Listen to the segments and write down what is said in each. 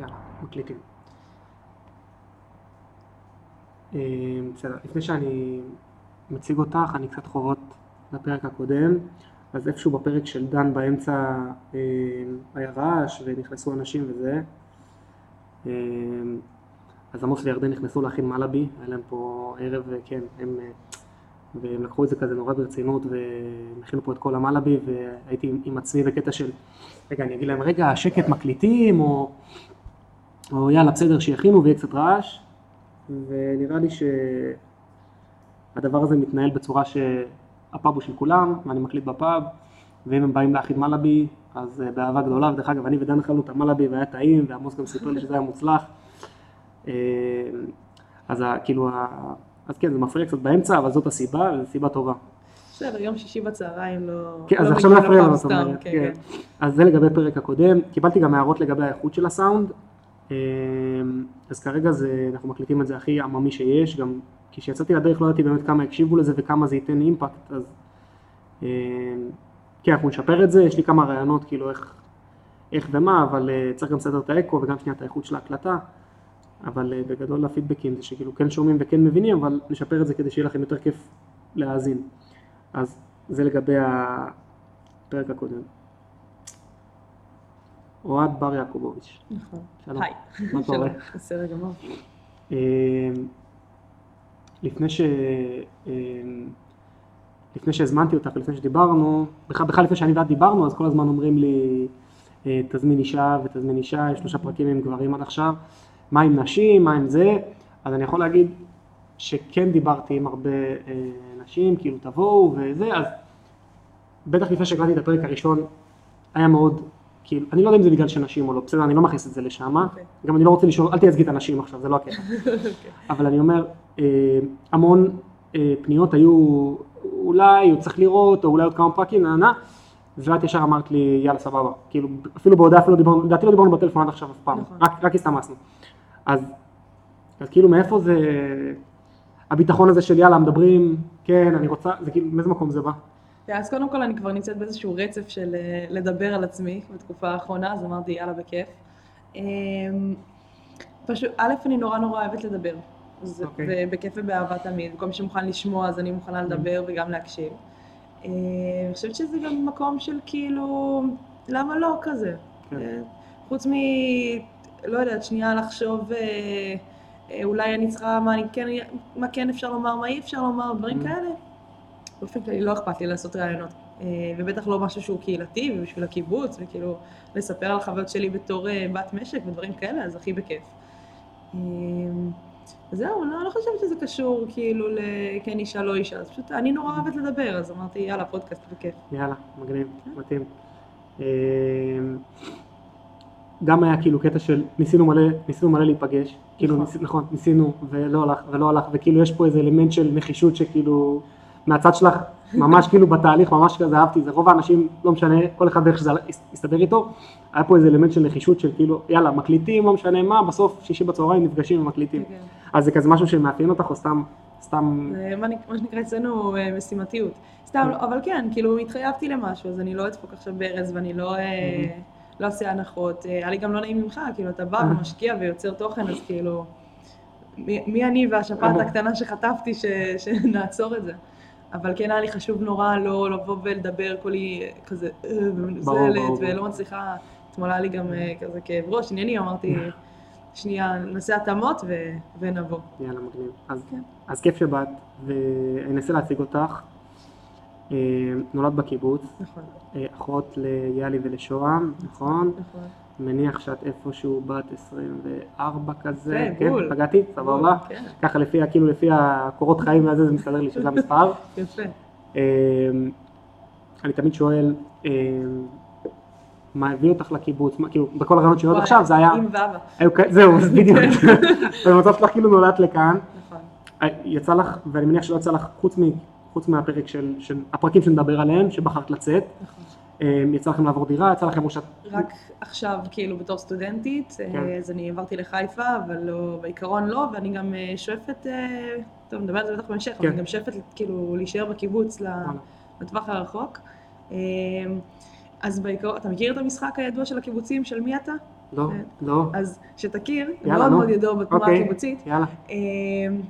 יאללה, מקליטים. אה, בסדר, לפני שאני מציג אותך, אני קצת חובות לפרק הקודם. אז איפשהו בפרק של דן באמצע אה, היה רעש ונכנסו אנשים וזה. אה, אז עמוס וירדן נכנסו להכין מלאבי, היה להם פה ערב, כן, הם, והם לקחו את זה כזה נורא ברצינות והם הכינו פה את כל המלאבי והייתי עם עצמי בקטע של, רגע, אני אגיד להם, רגע, שקט מקליטים, או, או יאללה, בסדר, שיכינו ויהיה קצת רעש, ונראה לי שהדבר הזה מתנהל בצורה שהפאב הוא של כולם, ואני מקליט בפאב, ואם הם באים להכין מלאבי, אז אה, באהבה גדולה, ודרך אגב, אני ודן אכלנו את המלאבי והיה טעים, ועמוס גם סיפר לי שזה היה מוצלח. אה, אז כאילו, אז כן, זה מפריע קצת באמצע, אבל זאת הסיבה, וזו סיבה טובה. בסדר, יום שישי בצהריים לא... כן, אז לא עכשיו לא יפריע לנו, זאת אומרת, כן, כן. כן. אז זה לגבי הפרק הקודם, קיבלתי גם הערות לגבי האיכות של הסאונד, אז כרגע זה, אנחנו מקליטים את זה הכי עממי שיש, גם כשיצאתי לדרך לא ידעתי באמת כמה הקשיבו לזה וכמה זה ייתן אימפקט, אז אה, כן, אנחנו נשפר את זה, יש לי כמה רעיונות כאילו איך, איך ומה, אבל אה, צריך גם לסדר את האקו וגם שנייה את האיכות של ההקלטה, אבל אה, בגדול הפידבקים זה שכאילו כן שומעים וכן מבינים, אבל נשפר את זה כדי שיהיה לכם יותר כיף להאזין. אז זה לגבי הפרק הקודם. אוהד בר יעקובוביץ', נכון. שלום. היי. מה קורה? בסדר גמור. אה, לפני ש... אה, לפני שהזמנתי אותך ולפני שדיברנו, בכלל, בכלל לפני שאני ואת דיברנו, אז כל הזמן אומרים לי, אה, תזמין אישה ותזמין אישה, יש שלושה פרקים עם גברים עד עכשיו, מה עם נשים, מה עם זה, אז אני יכול להגיד שכן דיברתי עם הרבה אה, נשים, כאילו תבואו וזה, אז בטח לפני שהקלטתי את הפרק הראשון, היה מאוד, כאילו, אני לא יודע אם זה בגלל שנשים או לא, בסדר, אני לא מכניס את זה לשם, אוקיי. גם אני לא רוצה לשאול, אל תייצגי את הנשים עכשיו, זה לא הקטע. אבל אני אומר, אה, המון אה, פניות היו, אולי הוא צריך לראות, או אולי עוד כמה פרקים, נה, נה, ואת ישר אמרת לי, יאללה, סבבה. כאילו, אפילו בהודעה, אפילו דיברנו, לדעתי לא דיברנו בטלפון עד עכשיו אף פעם, נכון. רק, רק הסתמסנו. אז, אז כאילו, מאיפה זה, הביטחון הזה של יאללה, מדברים, כן, אני רוצה, זה כאילו, מאיזה מקום זה בא? אז קודם כל אני כבר נמצאת באיזשהו רצף של אה, לדבר על עצמי בתקופה האחרונה, אז אמרתי יאללה בכיף. אמ, פשוט, א', אני נורא נורא אוהבת לדבר. אז אוקיי. בכיף ובאהבה תמיד, כל מי שמוכן לשמוע אז אני מוכנה לדבר וגם להקשיב. אה, אני חושבת שזה גם מקום של כאילו, למה לא כזה? כן. אה, חוץ מ... לא יודעת, שנייה לחשוב, אה, אולי אני צריכה, מה, אני כן, מה כן אפשר לומר, מה אי אפשר לומר, דברים Mhm. כאלה. באופן כללי לא אכפת לי לעשות ראיונות, אה, ובטח לא משהו שהוא קהילתי ובשביל הקיבוץ, וכאילו לספר על החוויות שלי בתור אה, בת משק ודברים כאלה, אז הכי בכיף. אה, זהו, אני לא, לא חושבת שזה קשור כאילו לכן אישה לא אישה, אז פשוט אני נורא אוהבת לדבר, אז אמרתי יאללה פודקאסט בכיף. יאללה, מגניב, מתאים. אה, גם היה כאילו קטע של ניסינו מלא, ניסינו מלא להיפגש, כאילו נכון. ניס, נכון, ניסינו ולא הלך ולא הלך, וכאילו יש פה איזה אלמנט של נחישות שכאילו מהצד שלך, ממש כאילו בתהליך, ממש כזה אהבתי, זה רוב האנשים, לא משנה, כל אחד דרך שזה יסתדר איתו, היה פה איזה אלמנט של נחישות של כאילו, יאללה, מקליטים, לא משנה מה, בסוף שישי בצהריים נפגשים ומקליטים. כן. אז זה כזה משהו שמאפיין אותך, או סתם, סתם, זה מה, נק- מה שנקרא אצלנו אה, משימתיות. סתם, לא, אבל כן, כאילו התחייבתי למשהו, אז אני לא אדפוק עכשיו ברז ואני לא, אה, לא אעשה הנחות. אה, היה לי גם לא נעים ממך, כאילו אתה בא ומשקיע ויוצר תוכן, אז כאילו, מי, אני והשפעת הקטנה שחטפתי שנעצור את זה. אבל כן היה לי חשוב נורא לא לבוא ולדבר כולי כזה אה, ומנוזלת. ולא מצליחה, אתמול היה לי גם אה, כזה כאב ראש, ענייני, אמרתי, שנייה, נעשה התאמות ו- ונבוא. יאללה, מגניב. אז, כן. אז כיף שבאת, ואני אנסה להציג אותך. אה, נולדת בקיבוץ, נכון, אחות ליאלי ולשוהם, נכון? נכון. מניח שאת איפשהו בת 24 כזה, יפה, כן? בול. פגעתי? סבבה? כן, ככה לפי, כאילו לפי הקורות חיים והזה, זה מסתדר לי שזה המספר. יפה. אה, אני תמיד שואל, אה, מה הביא אותך לקיבוץ? מה, כאילו, בכל הרעיונות שלי עכשיו זה היה, עם ואבא. זהו, בדיוק. במצב שלך כאילו נולדת לכאן. נכון. יצא לך, ואני מניח שלא יצא לך, חוץ, מ, חוץ מהפרק של, של הפרקים שנדבר עליהם, שבחרת לצאת, נכון. אה, יצא לכם לעבור דירה, יצא לכם שאת... רק עכשיו, כאילו, בתור סטודנטית, אה, כן. אז אני עברתי לחיפה, אבל לא, בעיקרון לא, ואני גם אה, שואפת, אה, טוב, נדבר על זה בטח בהמשך, אבל כן. אני גם שואפת, כאילו, להישאר בקיבוץ וואלה. לטווח הרחוק. אה, אז בעיקרון, אתה מכיר את המשחק הידוע של הקיבוצים, של מי אתה? לא. לא. אז שתכיר, יאללה, מאוד נו. מאוד ידוע בתנועה אוקיי. הקיבוצית. יאללה. אה,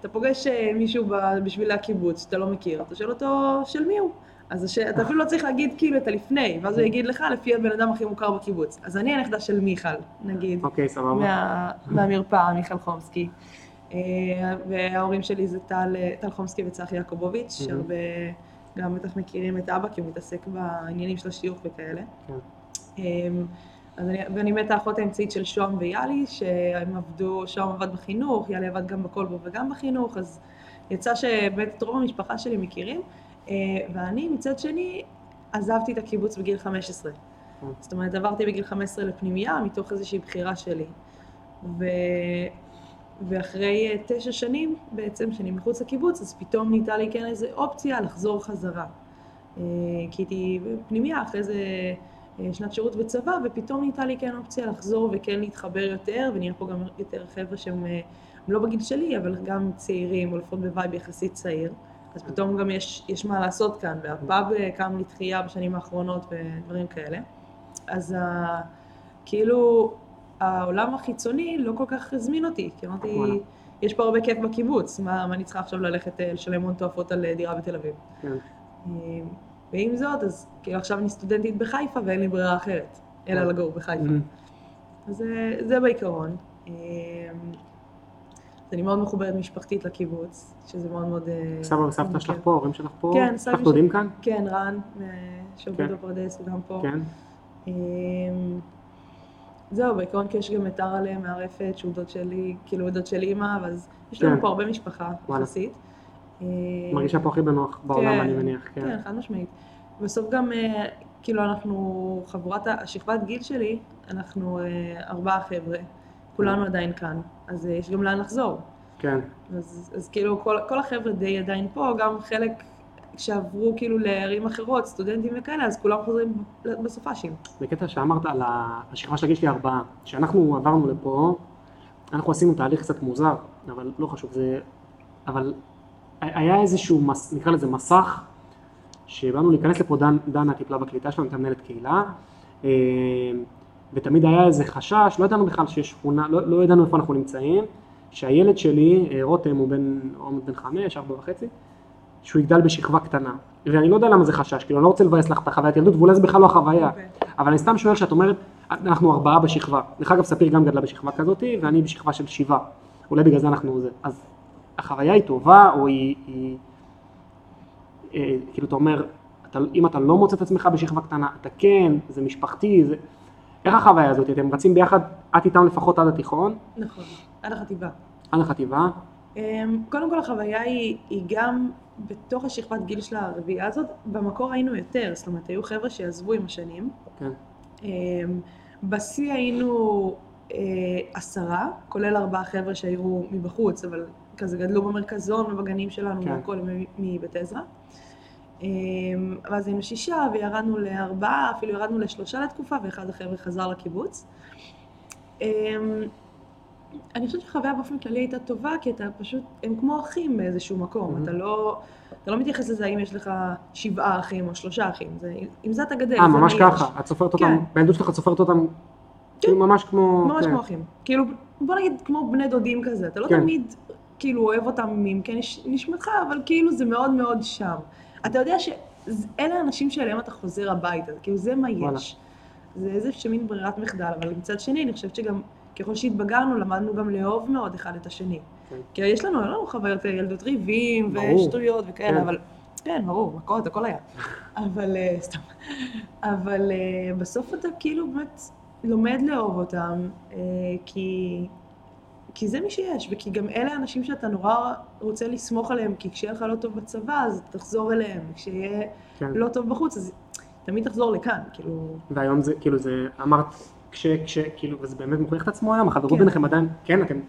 אתה פוגש מישהו בשבילי הקיבוץ שאתה לא מכיר, אתה שואל אותו של מי הוא. אז הש... אתה אפילו לא צריך להגיד כאילו את הלפני, ואז הוא יגיד לך לפי הבן אדם הכי מוכר בקיבוץ. אז אני הנכדה של מיכל, נגיד, אוקיי, סבבה. מה... מהמרפאה, מיכל חומסקי. אה, וההורים שלי זה טל, טל חומסקי וצחי יעקובוביץ'. שהרבה גם בטח מכירים את אבא, כי הוא מתעסק בעניינים של השיוך וכאלה. כן. אמ, אז אני, ואני באמת האחות האמצעית של שוהם ויאלי, שהם עבדו, שוהם עבד בחינוך, יאלי עבד גם בקולבו וגם בחינוך, אז יצא שבאמת את רוב המשפחה שלי מכירים, ואני מצד שני עזבתי את הקיבוץ בגיל 15. כן. זאת אומרת, עברתי בגיל 15 לפנימייה מתוך איזושהי בחירה שלי. ו... ואחרי אה, תשע שנים בעצם, שאני מחוץ לקיבוץ, אז פתאום נהייתה לי כן איזו אופציה לחזור חזרה. אה, כי הייתי בפנימייה אחרי איזה אה, שנת שירות בצבא, ופתאום נהייתה לי כן אופציה לחזור וכן להתחבר יותר, ונראה פה גם יותר חבר'ה שהם אה, הם לא בגיל שלי, אבל גם צעירים, או לפחות ב vibe יחסית צעיר. אז פתאום גם יש, יש מה לעשות כאן, והפאב אה, קם לתחייה בשנים האחרונות ודברים כאלה. אז ה, כאילו, העולם החיצוני לא כל כך הזמין אותי, כי אמרתי, וואלה. יש פה הרבה כיף בקיבוץ, מה, מה אני צריכה עכשיו ללכת אה, לשלם הון תועפות על אה, דירה בתל אביב. כן. אה, ועם זאת, אז כאילו עכשיו אני סטודנטית בחיפה ואין לי ברירה אחרת, אלא כן. לגור בחיפה. Mhm. אז זה, זה בעיקרון. אז אני מאוד מחוברת משפחתית לקיבוץ, שזה מאוד מאוד... אה, סבא וסבתא שלך. פה, ההורים שלך פה? כן, סבא לך דודים כאן? כן, רן, אה, שעובד כן. בפרדס, הוא גם פה. כן. אמ, זהו, בעיקרון כי יש גם את ארלה מערפת, שהוא דוד שלי, כאילו דוד של אימא, אז יש לנו כן. פה הרבה משפחה. יחסית. אמ, מרגישה פה הכי בנוח בעולם, כן, אני מניח. כן, כן. חד משמעית. בסוף גם, אה, כאילו אנחנו, חבורת, השכבת גיל שלי, אנחנו ארבעה חבר'ה, כולנו עדיין כאן, אז אה, יש גם לאן לחזור. כן. אז, אז כאילו כל, כל החבר'ה די עדיין פה, גם חלק שעברו כאילו לערים אחרות, סטודנטים וכאלה, אז כולם חוזרים בסופ"שים. בקטע שאמרת על השכבה של הגיל שלי ארבעה, כשאנחנו עברנו לפה, אנחנו עשינו תהליך קצת מוזר, אבל לא חשוב, זה... אבל היה איזשהו, מס, נקרא לזה מסך, שבאנו להיכנס לפה, דן, דנה טיפלה בקליטה שלנו, הייתה מנהלת קהילה, אה, ותמיד היה איזה חשש, לא ידענו בכלל שיש שכונה, לא, לא ידענו איפה אנחנו נמצאים, שהילד שלי, אה, רותם, הוא בן, הוא בן חמש, ארבע וחצי, שהוא יגדל בשכבה קטנה. ואני לא יודע למה זה חשש, כאילו אני לא רוצה לבאס לך את החוויית ילדות, ואולי זה בכלל לא החוויה. אוקיי. אבל אני סתם שואל שאת אומרת, אנחנו ארבעה בשכבה. דרך אגב, ספיר גם גדלה בשכבה כזאת, ואני בשכבה של שבעה. אולי בגלל זה אנחנו זה. אז החוויה היא טובה, או היא... היא אה, כאילו, אתה אומר, אתה, אם אתה לא מוצא את עצמך בשכבה קטנה, אתה כן, זה משפחתי, זה... איך החוויה הזאת? אתם רצים ביחד, את איתם לפחות עד התיכון, נכון, עד החטיבה. עד החטיבה, אמ, קודם כל החוויה היא, היא גם בתוך השכבת גיל של הרביעייה הזאת, במקור היינו יותר, זאת אומרת היו חבר'ה שעזבו עם השנים. כן, אמ, בשיא היינו אה, עשרה, כולל ארבעה חבר'ה שהיו מבחוץ, אבל כזה גדלו במרכזון ובגנים שלנו, כן. והכל מבית עזרא. אמ, ואז היינו שישה וירדנו לארבעה, אפילו ירדנו לשלושה לתקופה, ואחד החבר'ה חזר לקיבוץ. אמ, אני חושבת שהחוויה באופן כללי הייתה טובה, כי אתה פשוט, הם כמו אחים באיזשהו מקום, Mhm. אתה לא, אתה לא מתייחס לזה האם יש לך שבעה אחים או שלושה אחים, זה, עם זה אתה גדל. אה, ממש יש. ככה, את סופרת כן. אותם, בילדות שלך את סופרת אותם, כאילו ממש כמו... ממש כן. כמו אחים. כאילו, בוא נגיד כמו בני דודים כזה, אתה לא כן. תמיד כאילו אוהב אותם מעמקי נש- נשמתך, אבל כאילו זה מאוד מאוד שם. אתה יודע שאלה האנשים שאליהם אתה חוזר הביתה, כאילו זה מה. יש. זה איזה שמין ברירת מחדל, אבל מצד שני, אני חושבת שגם ככל שהתבגרנו, למדנו גם לאהוב מאוד אחד את השני. כן. כי יש לנו, אין לנו חוויות ילדות ריבים. ושטויות וכאלה, כן. אבל... כן, ברור, מכות, הכל היה. אבל, אה, סתם. אבל אה, בסוף אתה כאילו באמת לומד לאהוב אותם, אה, כי, כי זה מי שיש, וכי גם אלה האנשים שאתה נורא רוצה לסמוך עליהם, כי כשיהיה לך לא טוב בצבא, אז תחזור אליהם, וכשיהיה כן. לא טוב בחוץ, אז תמיד תחזור לכאן, כאילו... והיום זה, כאילו זה, אמרת, כש, כש, כאילו, וזה באמת מוכיח את עצמו היום, החברות כן. ביניכם עדיין, כן, אתם, הם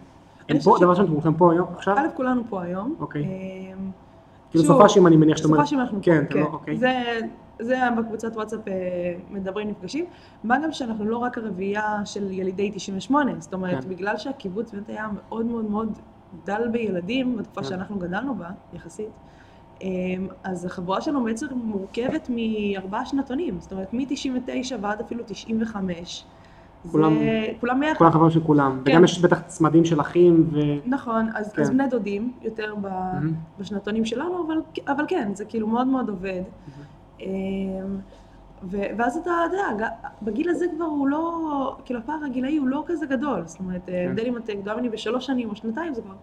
אני פה, דבר ראשון, כולכם פה היום, עכשיו? א', כולנו פה היום. אוקיי. אמ, כאילו סופ"שים אני מניח שאתה אומר, סופ"שים אנחנו פה, כן, לא, אוקיי. זה, זה בקבוצת וואטסאפ אה, מדברים, נפגשים. מה גם שאנחנו לא רק הרביעייה של ילידי 98, זאת אומרת, כן. בגלל שהקיבוץ באמת היה מאוד מאוד מאוד דל בילדים, בתקופה כן. שאנחנו גדלנו בה, יחסית, אמ, אז החבורה שלנו בעצם מורכבת מארבעה שנתונים, זאת אומרת, מ-99 ועד אפילו 95. כולם- זה כולם ביחד. כולם חברים של כולם. כן. וגם יש בטח צמדים של אחים, ו... נכון, אז, כן. אז בני דודים, יותר ב, מהמם. בשנתונים שלנו, אבל, אבל כן, זה כאילו מאוד מאוד עובד. ו, ואז אתה יודע, בגיל הזה כבר הוא לא, כאילו הפער הגילאי הוא לא כזה גדול, זאת אומרת, כן. ההבדל אם את גדולה ממני בשלוש שנים או שנתיים, זה כבר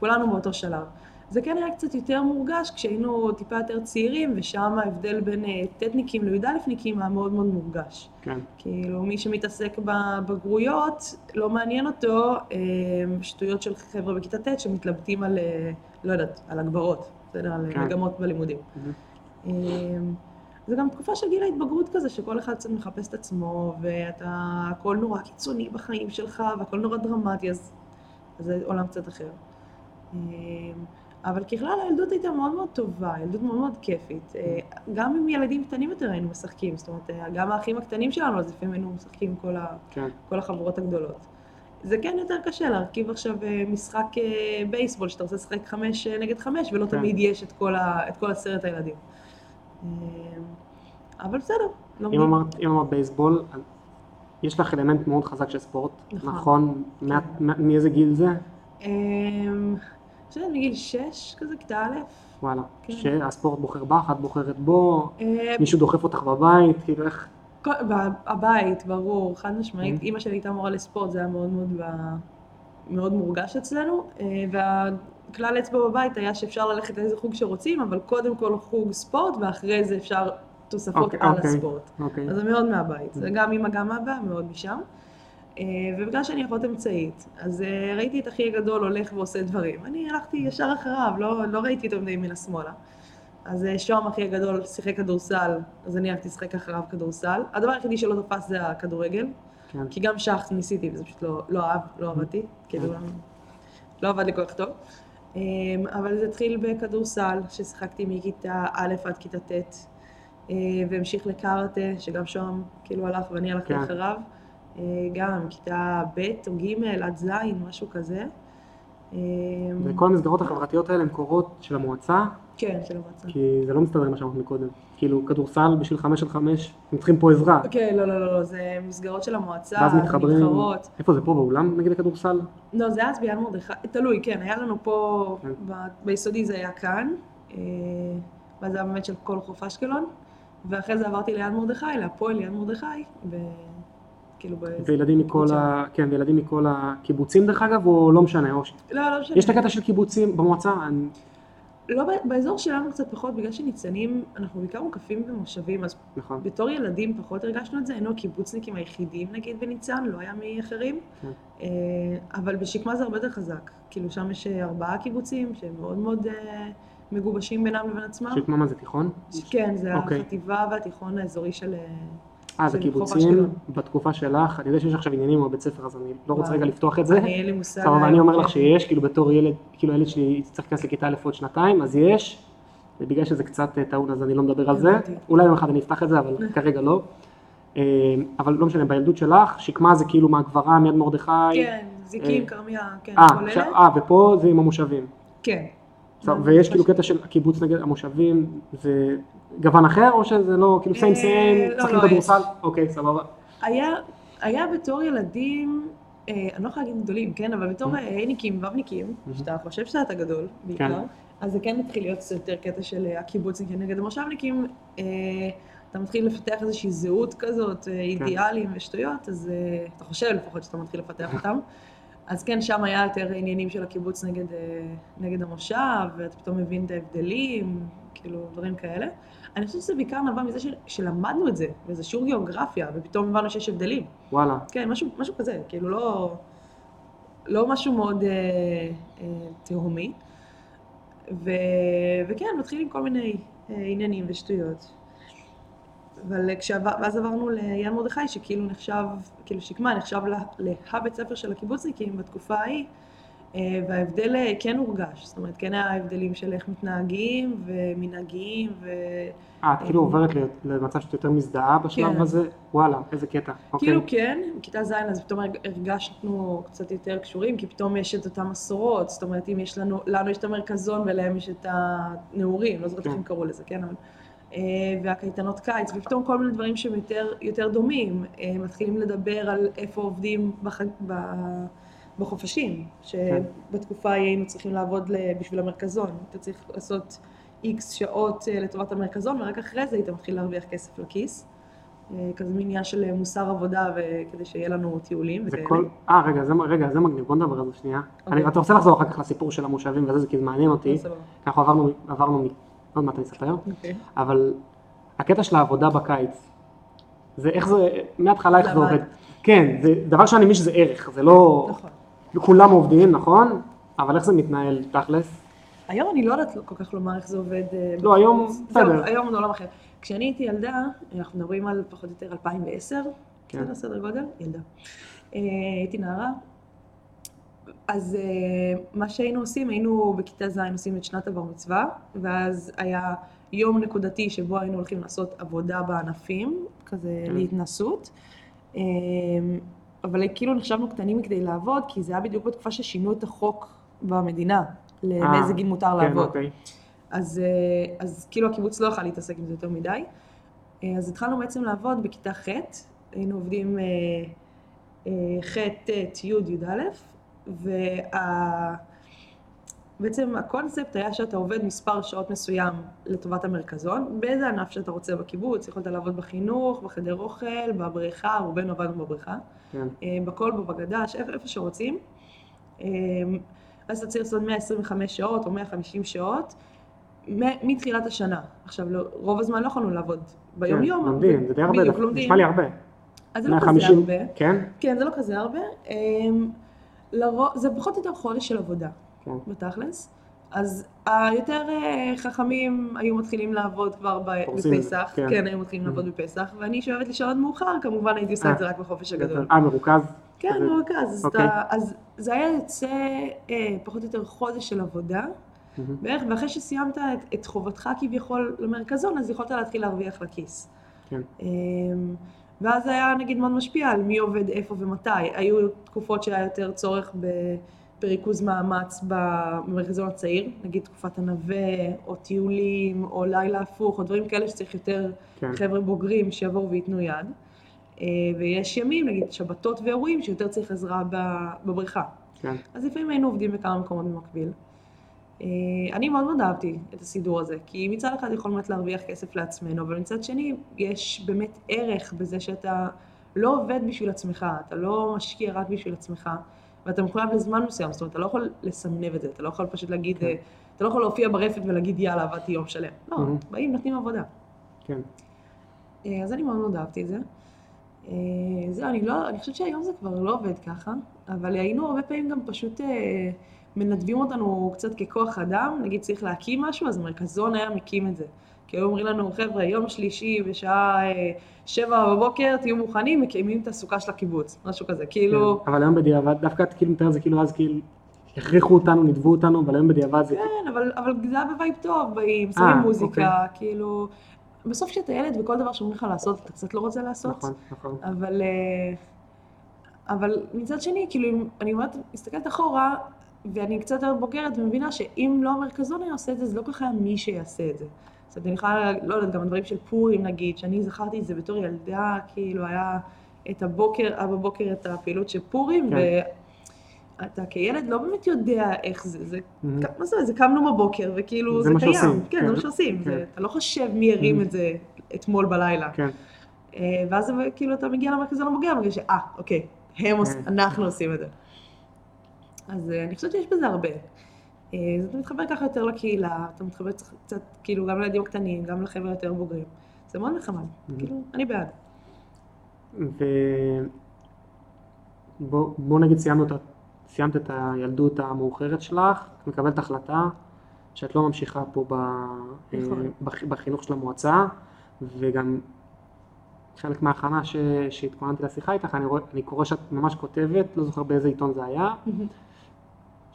כולנו באותו שלב. זה כן היה קצת יותר מורגש כשהיינו טיפה יותר צעירים, ושם ההבדל בין אה, טטניקים לי"א-ניקים היה מאוד מאוד מורגש. כן, כאילו, מי שמתעסק בבגרויות, לא מעניין אותו אה, שטויות של חבר'ה בכיתה ט' שמתלבטים על, אה, לא יודעת, על הגברות, בסדר? על כן. מגמות בלימודים. מהמם. זה גם תקופה של גיל ההתבגרות כזה, שכל אחד קצת מחפש את עצמו, ואתה, הכל נורא קיצוני בחיים שלך, והכל נורא דרמטי, אז, זה עולם קצת אחר. אה, אבל ככלל הילדות הייתה מאוד מאוד טובה, ילדות מאוד מאוד כיפית. אה, גם עם ילדים קטנים יותר היינו משחקים, זאת אומרת, אה, גם האחים הקטנים שלנו, אז לפעמים היינו משחקים כל, ה, כן, כל החבורות הגדולות. זה כן יותר קשה להרכיב עכשיו אה, משחק בייסבול, שאתה רוצה לשחק חמש נגד חמש, ולא כן. תמיד יש את כל, ה, את כל עשרת הילדים. אה, אבל בסדר, אם לומדים. אמרת, אם אמרת בייסבול, יש לך אלמנט מאוד חזק של ספורט, נכון. נכון? מה- מאיזה גיל זה? אה, חושבת מגיל שש, כזה, כיתה א'. וואלה. כן. שהספורט בוחר בך, את בוחרת בו, אה, מישהו דוחף אותך בבית, כאילו איך... כל- הבית, ברור, חד משמעית. Mhm. אימא שלי הייתה מורה לספורט, זה היה מאוד מאוד, מאוד מורגש אצלנו. והכלל אצבע בבית היה שאפשר ללכת לאיזה חוג שרוצים, אבל קודם כל חוג ספורט, ואחרי זה אפשר תוספות אוקיי, על אוקיי. הספורט. אוקיי. אז זה מאוד מהבית. זה גם אימא, גם אבא, מאוד משם. אה, ובגלל שאני אחות אמצעית, אז אה, ראיתי את אחי הגדול הולך ועושה דברים. אני הלכתי ישר אחריו, לא, לא ראיתי אותו מדי ימינה שמאלה. אז אה, שוהם אחי הגדול שיחק כדורסל, אז אני הלכתי לשחק אחריו כדורסל. הדבר היחידי שלא תפס זה הכדורגל, כן. כי גם שח ניסיתי וזה פשוט לא, לא אהב, לא עבדתי, כאילו לא עבד לי כל כך טוב. אה, אבל זה התחיל בכדורסל, ששיחקתי מכיתה א' עד כיתה ט', אה, והמשיך לקארטה, שגם שוהם כאילו הלך ואני הלכתי כן. אחריו. אה, גם כיתה ב' או ג' עד ז', משהו כזה. וכל המסגרות החברתיות האלה הן קורות של המועצה, כן, של המועצה. כי זה לא מסתדר עם מה שאמרת מקודם. כאילו, כדורסל בשביל חמש על חמש, הם צריכים פה עזרה. כן, לא, לא, לא, לא, זה מסגרות של המועצה, ואז מתחברים... מתחרות. איפה זה פה באולם נגיד הכדורסל? לא, זה היה אז ביד מרדכי, תלוי, כן, היה לנו פה, כן. ב- ביסודי זה היה כאן, אה, ואז זה היה באמת של כל חוף אשקלון, ואחרי זה עברתי ליד מרדכי, להפועל יד מרדכי, וכאילו ב... וילדים מכל ה... כן, וילדים מכל הקיבוצים דרך אגב, או לא משנה, או ש... לא, לא משנה. יש את הקטע של קיבוצים במועצה, אני- לא, באזור שלנו קצת פחות, בגלל שניצנים, אנחנו בעיקר מוקפים במושבים, אז נכון, בתור ילדים פחות הרגשנו את זה, היינו הקיבוצניקים היחידים נגיד בניצן, לא היה מאחרים. כן. אה, אבל בשקמה זה הרבה יותר חזק. כאילו שם יש אה, ארבעה קיבוצים שהם מאוד מאוד אה, מגובשים בינם לבין עצמם. שקמה מה זה תיכון? כן, זה אוקיי. החטיבה והתיכון האזורי של... אה, זה קיבוצים. בתקופה שלך, אני יודע שיש עכשיו עניינים עם הבית ספר, אז אני לא רוצה. רגע לפתוח את זה. אני אין לי מושג. סבבה, אני אומר כן. לך שיש, כאילו בתור ילד, כאילו הילד שלי צריך להיכנס לכיתה א' עוד שנתיים, אז יש, ובגלל שזה קצת אה, טעון אז אני לא מדבר על זה. אולי יום אחד אני אפתח את זה, אבל כרגע לא. אה, אבל לא משנה, בילדות שלך, שקמה זה כאילו מהגברה, מיד מרדכי. כן, זיקים, אה, כרמיה, כן, כל אלה. אה, ופה זה עם המושבים. כן. ויש כאילו קטע של הקיבוץ נגד המושבים, זה גוון אחר, או שזה לא, כאילו סיים אה, סיים, לא, משחקים לא, כדורסל? יש. אוקיי, סבבה. היה, בתור ילדים, אה, אני לא יכולה להגיד גדולים, כן, אבל בתור Mm-hmm. אה, הייניקים, ובניקים, שאתה חושב שאתה גדול, בעיקר, כן. אז זה כן מתחיל להיות יותר קטע של אה, הקיבוצניקים נגד המושבניקים. אה, אתה מתחיל לפתח איזושהי זהות כזאת, כן. אה, אידיאלים ושטויות, אז אה, אתה חושב לפחות שאתה מתחיל לפתח אותם. אז כן, שם היה יותר עניינים של הקיבוץ נגד, אה, נגד המושב, ואתה פתאום מבין את ההבדלים, כאילו, דברים כאלה. אני חושבת שזה בעיקר נבע מזה של, שלמדנו את זה, וזה שיעור גיאוגרפיה, ופתאום הבנו שיש הבדלים. וואלה. כן, משהו, משהו כזה, כאילו לא, לא משהו מאוד אה, אה, תהומי. ו, וכן, מתחילים כל מיני אה, עניינים ושטויות. אבל כשעבר, ואז עברנו ליד מרדכי, שכאילו נחשב, כאילו שקמה נחשב לה- להבית ספר של הקיבוצניקים בתקופה ההיא, אה, וההבדל אה, כן הורגש, זאת אומרת, כן היה הבדלים של איך מתנהגים ומנהגים, ו... אה, את כאילו עוברת למצב שאת יותר מזדהה בשלב כן. הזה? וואלה, איזה קטע. אוקיי. כאילו כן, בכיתה ז' אז פתאום הרג- הרגשנו קצת יותר קשורים, כי פתאום יש את אותן מסורות, זאת אומרת אם יש לנו, לנו יש את המרכזון ולהם יש את הנעורים, לא זוכרת איך כן. הם קראו לזה, כן, אבל והקייטנות קיץ, ופתאום כל מיני דברים שהם יותר, יותר דומים. אה, מתחילים לדבר על איפה עובדים בח... ב... בחופשים, שבתקופה ההיא היינו צריכים לעבוד בשביל המרכזון. אתה צריך לעשות איקס שעות אה, לטובת המרכזון, ורק אחרי זה היית מתחיל להרוויח כסף לכיס. כזה מין עניין של מוסר עבודה, וכדי שיהיה לנו טיולים וכאלה. כל... אה, רגע, זה, רגע, זה מגניב, בוא נדבר על זה שנייה. Okay. אני, אתה רוצה לחזור אחר כך לסיפור של המושבים וזה, כי זה מעניין אותי. אנחנו עברנו, עברנו עוד מעט אני אספר, okay. אוקיי. אבל הקטע של העבודה בקיץ, זה איך זה, מההתחלה איך זה עובד. כן, זה דבר שאני מבין שזה ערך, זה לא... נכון. כולם עובדים, נכון? אבל איך זה מתנהל תכלס? היום אני לא יודעת כל כך לומר איך זה עובד. אה, לא, היום, בסדר. היום זה עולם אחר. כשאני הייתי ילדה, אנחנו מדברים על פחות או יותר 2010, כן. בסדר, סדר גודל, ילדה. אה, הייתי נערה, אז uh, מה שהיינו עושים, היינו בכיתה ז' עושים את שנת עבר מצווה, ואז היה יום נקודתי שבו היינו הולכים לעשות עבודה בענפים, כזה mm. להתנסות. Um, אבל כאילו נחשבנו קטנים מכדי לעבוד, כי זה היה בדיוק בתקופה ששינו את החוק במדינה, לאיזה גיל מותר כן, לעבוד. אוקיי. אז, אז כאילו הקיבוץ לא יכל להתעסק עם זה יותר מדי. אז התחלנו בעצם לעבוד בכיתה ח', היינו עובדים ח', ט', י', י"א, ובעצם וה... הקונספט היה שאתה עובד מספר שעות מסוים לטובת המרכזון, באיזה ענף שאתה רוצה בקיבוץ, יכולת לעבוד בחינוך, בחדר אוכל, בבריכה, רובנו עבדנו בבריכה, כן. אה, בכלבו, בגדש, איפה, איפה שרוצים. אה, אז אתה צריך לעשות 125 שעות או 150 שעות מתחילת השנה. עכשיו, לא, רוב הזמן לא יכולנו לעבוד ביום כן, יום. לומדים, זה די הרבה, נשמע לי הרבה. אז זה לא כזה הרבה. כן? כן, זה לא כזה הרבה. לרוב, זה פחות או יותר חודש של עבודה, כן. בתכלס. אז היותר אה, חכמים היו מתחילים לעבוד כבר בפסח, כן. כן, היו מתחילים לעבוד mm. בפסח, ואני שאוהבת לישון עד מאוחר, כמובן הייתי עושה את זה רק בחופש הגדול. אה, מרוכז? כן, מרוכז. אוקיי. אז זה היה יוצא אה, פחות או יותר חודש של עבודה, בערך, ואחרי שסיימת את חובתך כביכול למרכזון, אז יכולת להתחיל להרוויח לכיס. כן. אמ, ואז זה היה נגיד מאוד משפיע על מי עובד איפה ומתי. היו תקופות שהיה יותר צורך בריכוז מאמץ במרכזון הצעיר, נגיד תקופת הנווה, או טיולים, או לילה הפוך, או דברים כאלה שצריך יותר כן. חבר'ה בוגרים שיבואו וייתנו יד. אה, ויש ימים, נגיד שבתות ואירועים, שיותר צריך עזרה בבריכה. כן. אז לפעמים היינו עובדים בכמה מקומות במקביל. אה, אני מאוד מאוד אהבתי את הסידור הזה, כי מצד אחד יכול באמת להרוויח כסף לעצמנו, אבל מצד שני יש באמת ערך בזה שאתה לא עובד בשביל עצמך, אתה לא משקיע רק בשביל עצמך, ואתה מחויב לזמן מסוים, זאת אומרת, אתה לא יכול לסמנב את זה, אתה לא יכול פשוט להגיד, כן. אתה לא יכול להופיע ברפת ולהגיד יאללה, עבדתי יום שלם. לא, mm-hmm. באים, נותנים עבודה. כן. אה, אז אני מאוד מאוד אהבתי את זה. אה, זהו, אני לא, אני חושבת שהיום זה כבר לא עובד ככה, אבל היינו הרבה פעמים גם פשוט... מנדבים אותנו קצת ככוח אדם, נגיד צריך להקים משהו, אז מרכזון היה מקים את זה. כי היו אומרים לנו, חבר'ה, יום שלישי בשעה אה, שבע בבוקר, תהיו מוכנים, מקימים את הסוכה של הקיבוץ, משהו כזה, כאילו... כן, אבל היום בדיעבד, דווקא את כאילו מתאר זה כאילו אז כאילו, הכריחו אותנו, נידבו אותנו, אבל היום בדיעבד זה... כן, אבל, אבל זה היה ב vibe טוב, באים, שמים אה, מוזיקה, אוקיי. כאילו... בסוף כשאתה ילד וכל דבר שאומרים לך לעשות, אתה קצת לא רוצה לעשות. נכון, נכון. אבל... אה, אבל מצד שני, כאילו, אני אומרת, מסתכלת אחורה, ואני קצת יותר בוגרת ומבינה שאם לא המרכזון היה עושה את זה, זה לא כל כך היה מי שיעשה את זה. זאת אומרת, אני יכולה, לא יודעת, גם דברים של פורים נגיד, שאני זכרתי את זה בתור ילדה, כאילו היה את הבוקר, היה בבוקר את הפעילות של פורים, כן. ואתה כילד לא באמת יודע איך זה, זה, mm-hmm. מה זה, זה קמנו בבוקר, וכאילו זה, זה קיים. שעושים. כן, כן, זה מה שעושים. כן. אתה לא חושב מי הרים mm-hmm. את זה אתמול בלילה. כן. אה, ואז כאילו אתה מגיע למרכזון הבוגר, בגלל שאה, אוקיי, הם עושים, כן. אנחנו עושים את זה. אז אה, אני חושבת שיש בזה הרבה. אה, אז אתה מתחבר ככה יותר לקהילה, אתה מתחבר קצת, כאילו, גם לילדים הקטנים, גם לחבר'ה יותר בוגרים. זה מאוד נחמד, mm-hmm. כאילו, אני בעד. ובוא נגיד סיימנו את, סיימת את הילדות המאוחרת שלך, את מקבלת החלטה שאת לא ממשיכה פה ב, נכון. בחינוך של המועצה, וגם חלק מההכנה שהתכוננתי לשיחה איתך, אני, רואה, אני קורא שאת ממש כותבת, לא זוכר באיזה עיתון זה היה, mm-hmm.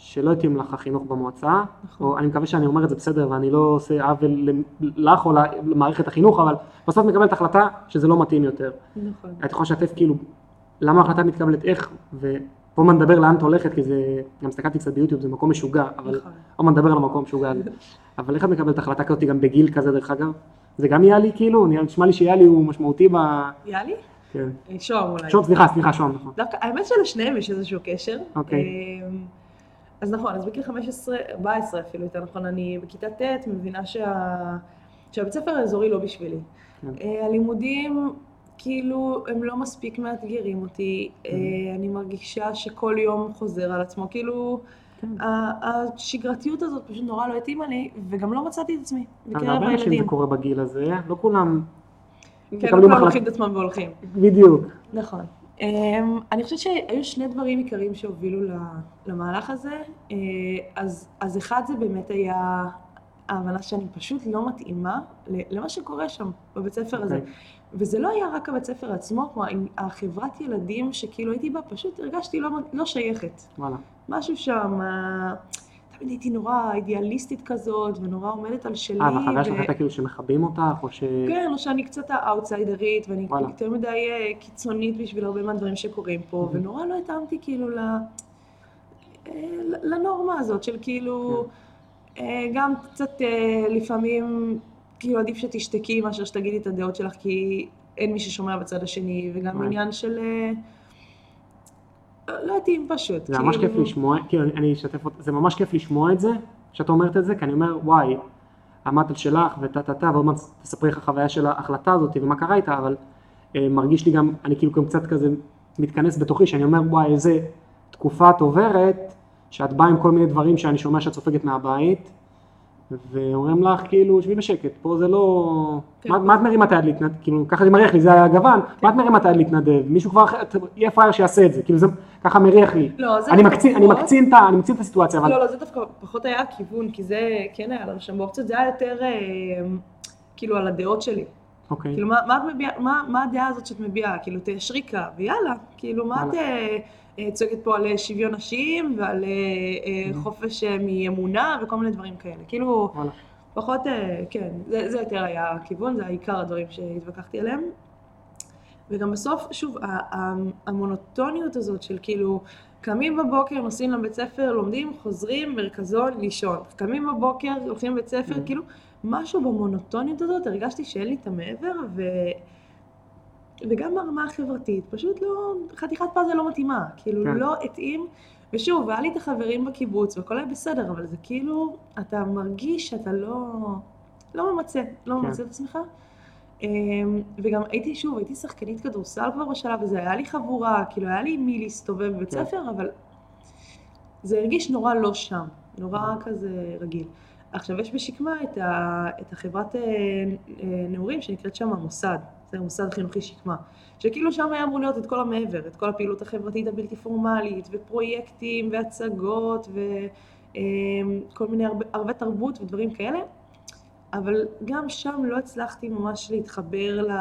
שלא התאים לך החינוך במועצה, נכון. או אני מקווה שאני אומר את זה בסדר ואני לא עושה עוול לך או למערכת החינוך, אבל בסוף מקבלת החלטה שזה לא מתאים יותר. נכון. את יכולה לשתף כאילו, למה ההחלטה מתקבלת איך, ופה נדבר לאן את הולכת, כי זה, גם הסתכלתי קצת ביוטיוב, זה מקום משוגע, אבל נכון. עוד מעט נדבר על המקום משוגע הזה. אבל איך את מקבלת החלטה כזאת גם בגיל כזה דרך אגב? זה גם יאלי כאילו? נשמע לי שיאלי הוא משמעותי ב... יאלי? כן. אה, שוהם אולי. שום, סליחה, סליחה, שום, נכון. דווקא, האמת שלשניהם יש איזשהו קשר. אוקיי. אמ, אז נכון, אז בגיל 15, 14 אפילו, יותר נכון, אני בכיתה ט' מבינה שה... שהבית ספר האזורי לא בשבילי. כן. אה, הלימודים, כאילו, הם לא מספיק מאתגרים אותי. כן. אה, אני מרגישה שכל יום חוזר על עצמו. כאילו, כן. השגרתיות הזאת פשוט נורא לא התאימה לי, וגם לא מצאתי את עצמי אבל בקרב להרבה אנשים זה הילדים. קורה בגיל הזה, לא כולם כן, לא כולם לוקחים את עצמם והולכים. בדיוק. נכון. Um, אני חושבת שהיו שני דברים עיקריים שהובילו למהלך הזה. Uh, אז, אז אחד זה באמת היה ההבנה שאני פשוט לא מתאימה למה שקורה שם בבית ספר הזה. אוקיי. וזה לא היה רק הבית ספר עצמו, עם החברת ילדים שכאילו הייתי בה, פשוט הרגשתי לא, לא שייכת. וואלה. משהו שם, אה, תמיד הייתי נורא אידיאליסטית כזאת, ונורא עומדת על שלי. אה, והחוויה שלך הייתה כאילו שמכבים אותך, או ש... כן, או שאני קצת האאוטסיידרית, ואני וואלה. יותר מדי אה, קיצונית בשביל הרבה מהדברים שקורים פה, Mhm. ונורא לא התאמתי כאילו ל... אה, לנורמה הזאת של כאילו, כן. אה, גם קצת לפעמים, כאילו עדיף שתשתקי מאשר שתגידי את הדעות שלך, כי אין מי ששומע בצד השני, וגם וואי. עניין של... לא התאים פשוט. זה ממש כיף כאילו- לשמוע, כאילו אני- אשתף אותך, זה ממש כיף לשמוע את זה, שאת אומרת את זה, כי אני אומר, וואי, עמדת על שלך וטה טה טה, ועוד מעט תספרי איך החוויה של ההחלטה הזאת ומה קרה איתה, אבל אה, מרגיש לי גם, אני כאילו גם קצת כזה מתכנס בתוכי, שאני אומר, וואי, איזה תקופה את עוברת, שאת באה עם כל מיני דברים שאני שומע שאת סופגת מהבית, ואומרים לך, כאילו, שבי בשקט, פה זה לא... כן. מה, מה את מרימה את היד להתנדב? כאילו, ככה זה מריח לי, זה הגוון, מה את מרימה את היד להתנדב? מישהו כבר, אחר- יהיה פראייר שיעשה את זה, כאילו, זה ככה מריח לי. לא, זה אני דווקא מקצין, אני פחות. מקצין את ה- אני מקצין את הסיטואציה, אבל... לא, לא, זה דווקא פחות היה הכיוון, כי זה כן היה לנו שם באופציות, זה היה יותר אה, כאילו על הדעות שלי. אוקיי. כאילו, מה, מה, את מביעה, מה, מה הדעה הזאת שאת מביעה? כאילו, תיישרי קו, ויאללה. כאילו, מה את אה, אה, צועקת פה על אה, שוויון נשים, ועל אה, אה, Mhm. חופש אה, מאמונה, וכל מיני דברים כאלה. כאילו, וואלה. פחות, כן, זה, זה יותר היה הכיוון, זה העיקר הדברים שהתווכחתי עליהם. וגם בסוף, שוב, המונוטוניות הזאת של כאילו, קמים בבוקר, נוסעים לבית ספר, לומדים, חוזרים, מרכזון, לישון. קמים בבוקר, הולכים לבית ספר, Mhm. כאילו, משהו במונוטוניות הזאת, הרגשתי שאין לי את המעבר, ו... וגם ברמה החברתית, פשוט לא, חתיכת פאזל לא מתאימה, כאילו כן. לא התאים, ושוב, והיה לי את החברים בקיבוץ, והכל היה בסדר, אבל זה כאילו, אתה מרגיש שאתה לא, לא ממצה, לא כן. ממצה את עצמך. אמ, וגם הייתי, שוב, הייתי שחקנית כדורסל כבר בשלב הזה, היה לי חבורה, כאילו היה לי מי להסתובב בבית כן. ספר, אבל זה הרגיש נורא לא שם, נורא כזה רגיל. עכשיו, יש בשקמה את, ה, את החברת אה, אה, נעורים שנקראת שם המוסד, זה מוסד חינוכי שקמה, שכאילו שם היה אמור להיות את כל המעבר, את כל הפעילות החברתית הבלתי פורמלית, ופרויקטים, והצגות, וכל מיני הרבה, הרבה תרבות ודברים כאלה, אבל גם שם לא הצלחתי ממש להתחבר ל...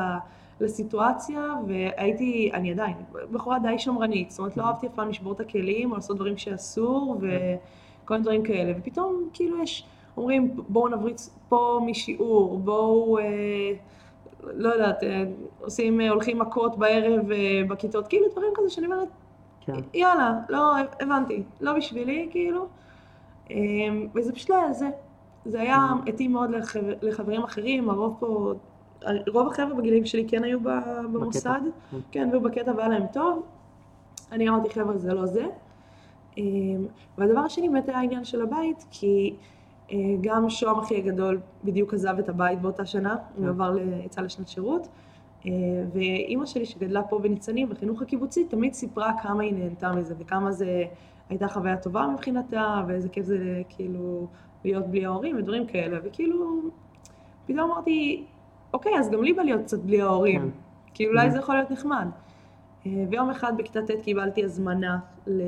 לסיטואציה, והייתי, אני עדיין, בחורה די שמרנית, זאת אומרת לא אהבתי אף פעם לשבור את הכלים, או לעשות דברים שאסור, וכל מיני דברים כאלה, ופתאום כאילו יש, אומרים בואו נבריץ פה משיעור, בואו, אה, לא יודעת, אה, עושים, אה, הולכים מכות בערב אה, בכיתות, כאילו דברים כזה שאני אומרת, כן. יאללה, לא, הבנתי, לא בשבילי, כאילו, אה, וזה פשוט לא היה זה. זה היה. התאים מאוד לחבר, לחברים אחרים, הרוב פה, רוב החבר'ה בגילאים שלי כן היו במוסד, כן. כן, והיו בקטע והיה להם טוב. אני אמרתי, חבר'ה, זה לא זה. אה, והדבר השני באמת היה העניין של הבית, כי גם שוהם אחי הגדול בדיוק עזב את הבית באותה שנה, הוא כן. עבר, ל- יצא לשנת שירות. אה, ואימא שלי שגדלה פה בניצנים בחינוך הקיבוצי תמיד סיפרה כמה היא נהנתה מזה וכמה זה הייתה חוויה טובה מבחינתה ואיזה כיף זה כאילו להיות בלי ההורים ודברים כאלה וכאילו פתאום אמרתי אוקיי אז גם לי בא להיות קצת בלי ההורים כן. כי אולי Mhm. זה יכול להיות נחמד. אה, ויום אחד בכיתה ט' קיבלתי הזמנה ל...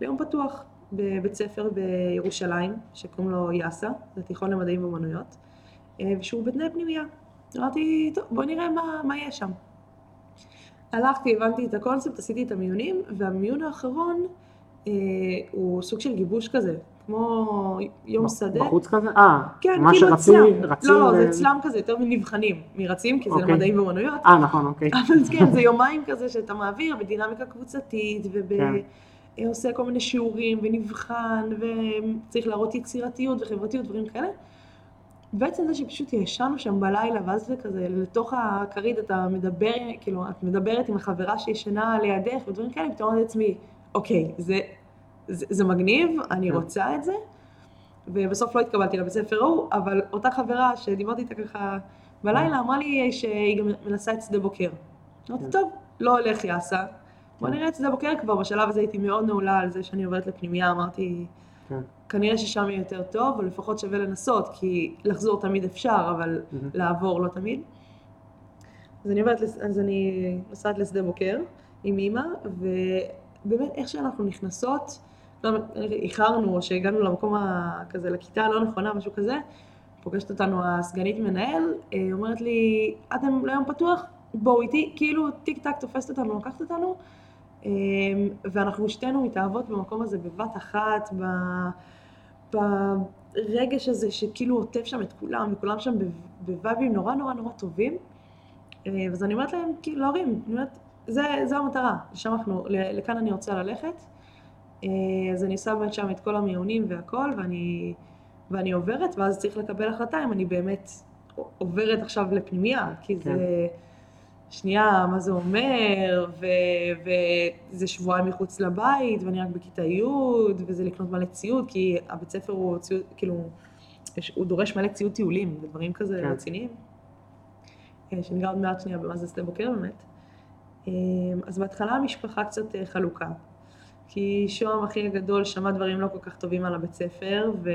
ליום פתוח בבית ספר בירושלים שקוראים לו יאסה, זה תיכון למדעים ואומנויות אה, ושהוא בתנאי פנימייה. אמרתי, טוב, בוא נראה מה, מה יש שם. הלכתי, הבנתי את הקונספט, עשיתי את המיונים, והמיון האחרון אה, הוא סוג של גיבוש כזה, כמו יום שדה. בחוץ כזה? אה, כן, מה כאילו שרצים, אצלם. רצים לא, לא, ו- זה אצלם כזה, יותר מנבחנים, מרצים, כי זה אוקיי. למדעים ואומנויות. אה, נכון, אוקיי. אבל כן, זה יומיים כזה שאתה מעביר בדינמיקה קבוצתית, כן. ועושה כל מיני שיעורים, ונבחן, וצריך להראות יצירתיות וחברתיות, דברים כאלה. בעצם זה שפשוט ישנו שם בלילה, ואז זה כזה, לתוך הכרית אתה מדבר, כאילו, את מדברת עם החברה שישנה לידך, ודברים כאלה, פתאום אומרת לעצמי, אוקיי, זה, זה, זה מגניב, אני כן. רוצה את זה, ובסוף לא התקבלתי לבית ספר ההוא, אבל אותה חברה שדיברתי איתה ככה בלילה, אמרה לי שהיא גם מנסה את שדה בוקר. אמרתי, כן. טוב, לא הולך יאסה, בוא. נראה את שדה בוקר כבר, בשלב הזה הייתי מאוד נעולה על זה שאני עוברת לפנימייה, אמרתי, כן. כנראה ששם יהיה יותר טוב, אבל לפחות שווה לנסות, כי לחזור תמיד אפשר, אבל. לעבור לא תמיד. אז אני עוברת, אז אני נוסעת לשדה בוקר עם אימא, ובאמת איך שאנחנו נכנסות, לא איחרנו או שהגענו למקום כזה, לכיתה הלא נכונה, משהו כזה, פוגשת אותנו הסגנית מנהל, אה, אומרת לי, אתם ליום פתוח? בואו איתי, כאילו טיק טק תופסת אותנו, לוקחת אותנו, ואנחנו שתינו מתאהבות במקום הזה בבת אחת, ב... ברגש הזה שכאילו עוטף שם את כולם, וכולם שם בו- בווייבים נורא נורא נורא טובים. אה, אז אני אומרת להם, כאילו, להורים, אני אומרת, זה, זה המטרה, לשם אנחנו, לכאן אני רוצה ללכת. אה, אז אני עושה באמת שם את כל המיונים והכל, ואני, ואני עוברת, ואז צריך לקבל החלטה אם אני באמת עוברת עכשיו לפנימייה, כי כן. זה... שנייה, מה זה אומר, ו- וזה שבועיים מחוץ לבית, ואני רק בכיתה י', וזה לקנות מלא ציוד, כי הבית ספר הוא ציוד, כאילו, הוא דורש מלא ציוד טיולים, ודברים כזה כן. רציניים. אה, שניגע עוד מעט שנייה במה זה שדה בוקר באמת. אה, אז בהתחלה המשפחה קצת אה, חלוקה. כי שוהם אחי הגדול שמע דברים לא כל כך טובים על הבית ספר, ו...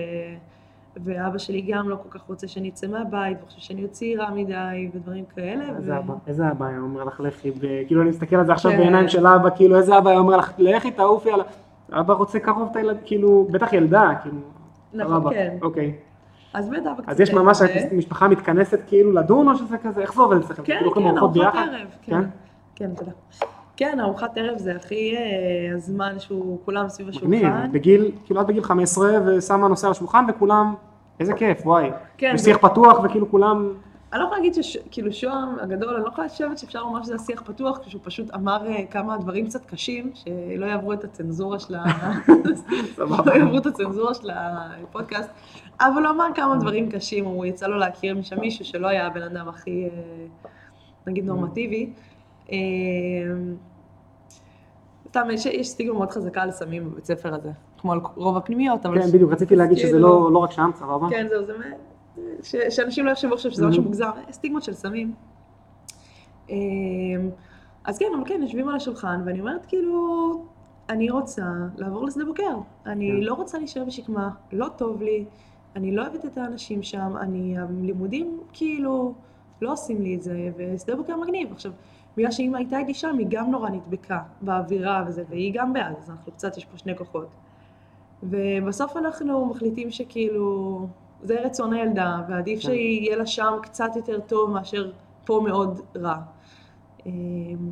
ואבא שלי גם לא כל כך רוצה שאני אצא מהבית, וחושב שאני עוד צעירה מדי, ודברים כאלה. איזה ו... אבא, איזה אבא היה אומר לך לכי, כאילו אני מסתכל על זה עכשיו כן. בעיניים של אבא, כאילו איזה אבא היה אומר לך לכי תעופי על... ה-" אבא רוצה קרוב את הילד, כאילו, בטח ילדה, כאילו, נכון, כן. אוקיי. אז באמת אבא קצת... אז יש ממש, אה, המשפחה מתכנסת כאילו לדון או שזה כזה, איך זה עובד אצלכם? כן, כאילו, כן, ארוחות? ערב. כן? כן, כן, תודה. כן, ארוחת ערב זה הכי אה, הזמן שהוא כולם סביב מגניב, השולחן. בגיל, כאילו את בגיל 15 ושמה נושא על השולחן וכולם, איזה כיף, וואי. כן, יש זה- שיח פתוח וכאילו כולם, אני לא יכולה להגיד שכאילו שוהם הגדול, אני לא יכולה לשבת שאפשר לומר שזה השיח פתוח, כשהוא פשוט אמר אה, כמה דברים קצת קשים, שלא יעברו את הצנזורה של ה... סבבה. לא יעברו את הצנזורה של הפודקאסט, אבל הוא אמר כמה דברים קשים, הוא יצא לו להכיר משם מישהו שלא היה הבן אדם הכי, אה, נגיד, נורמטיבי. סתם, יש, סטיגמה מאוד חזקה על סמים בבית ספר הזה, כמו על רוב הפנימיות, אבל... כן בדיוק, רציתי להגיד שזה כאילו- לא לא רק שם, סבבה? כן, זהו, זה... שאנשים לא יחשבו עכשיו שזה משהו Mhm. מוגזם, סטיגמות של סמים. אמ, אז כן, אבל כן, יושבים על השולחן, ואני אומרת, כאילו, אני רוצה לעבור לשדה בוקר. אני כן. לא רוצה להישאר בשקמה, לא טוב לי, אני לא אוהבת את האנשים שם, אני, הלימודים, כאילו, לא עושים לי את זה, ושדה בוקר מגניב. עכשיו, בגלל שאמא הייתה איתי שם, היא גם נורא נדבקה באווירה וזה, והיא גם בעד, אז אנחנו קצת, יש פה שני כוחות. ובסוף אנחנו מחליטים שכאילו, זה רצון הילדה, ועדיף כן. שיהיה לה שם קצת יותר טוב מאשר פה מאוד רע. אה,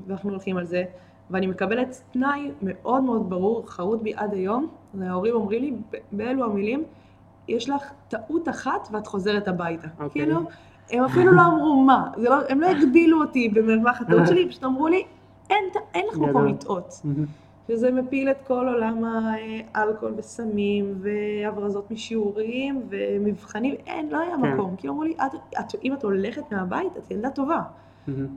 ואנחנו הולכים על זה, ואני מקבלת תנאי מאוד מאוד ברור, חרוט בי עד היום, ההורים אומרים לי, באלו המילים, יש לך טעות אחת ואת חוזרת הביתה. אוקיי. כאילו, הם אפילו לא אמרו מה, לא, הם לא הגבילו אותי במרווח הטעות שלי, פשוט אמרו לי, אין, אין לך מקום. לטעות. שזה מפיל את כל עולם האלכוהול וסמים והברזות משיעורים ומבחנים, אין, לא היה כן. מקום. כי אמרו לי, את, את, אם את הולכת מהבית, את ילדה טובה.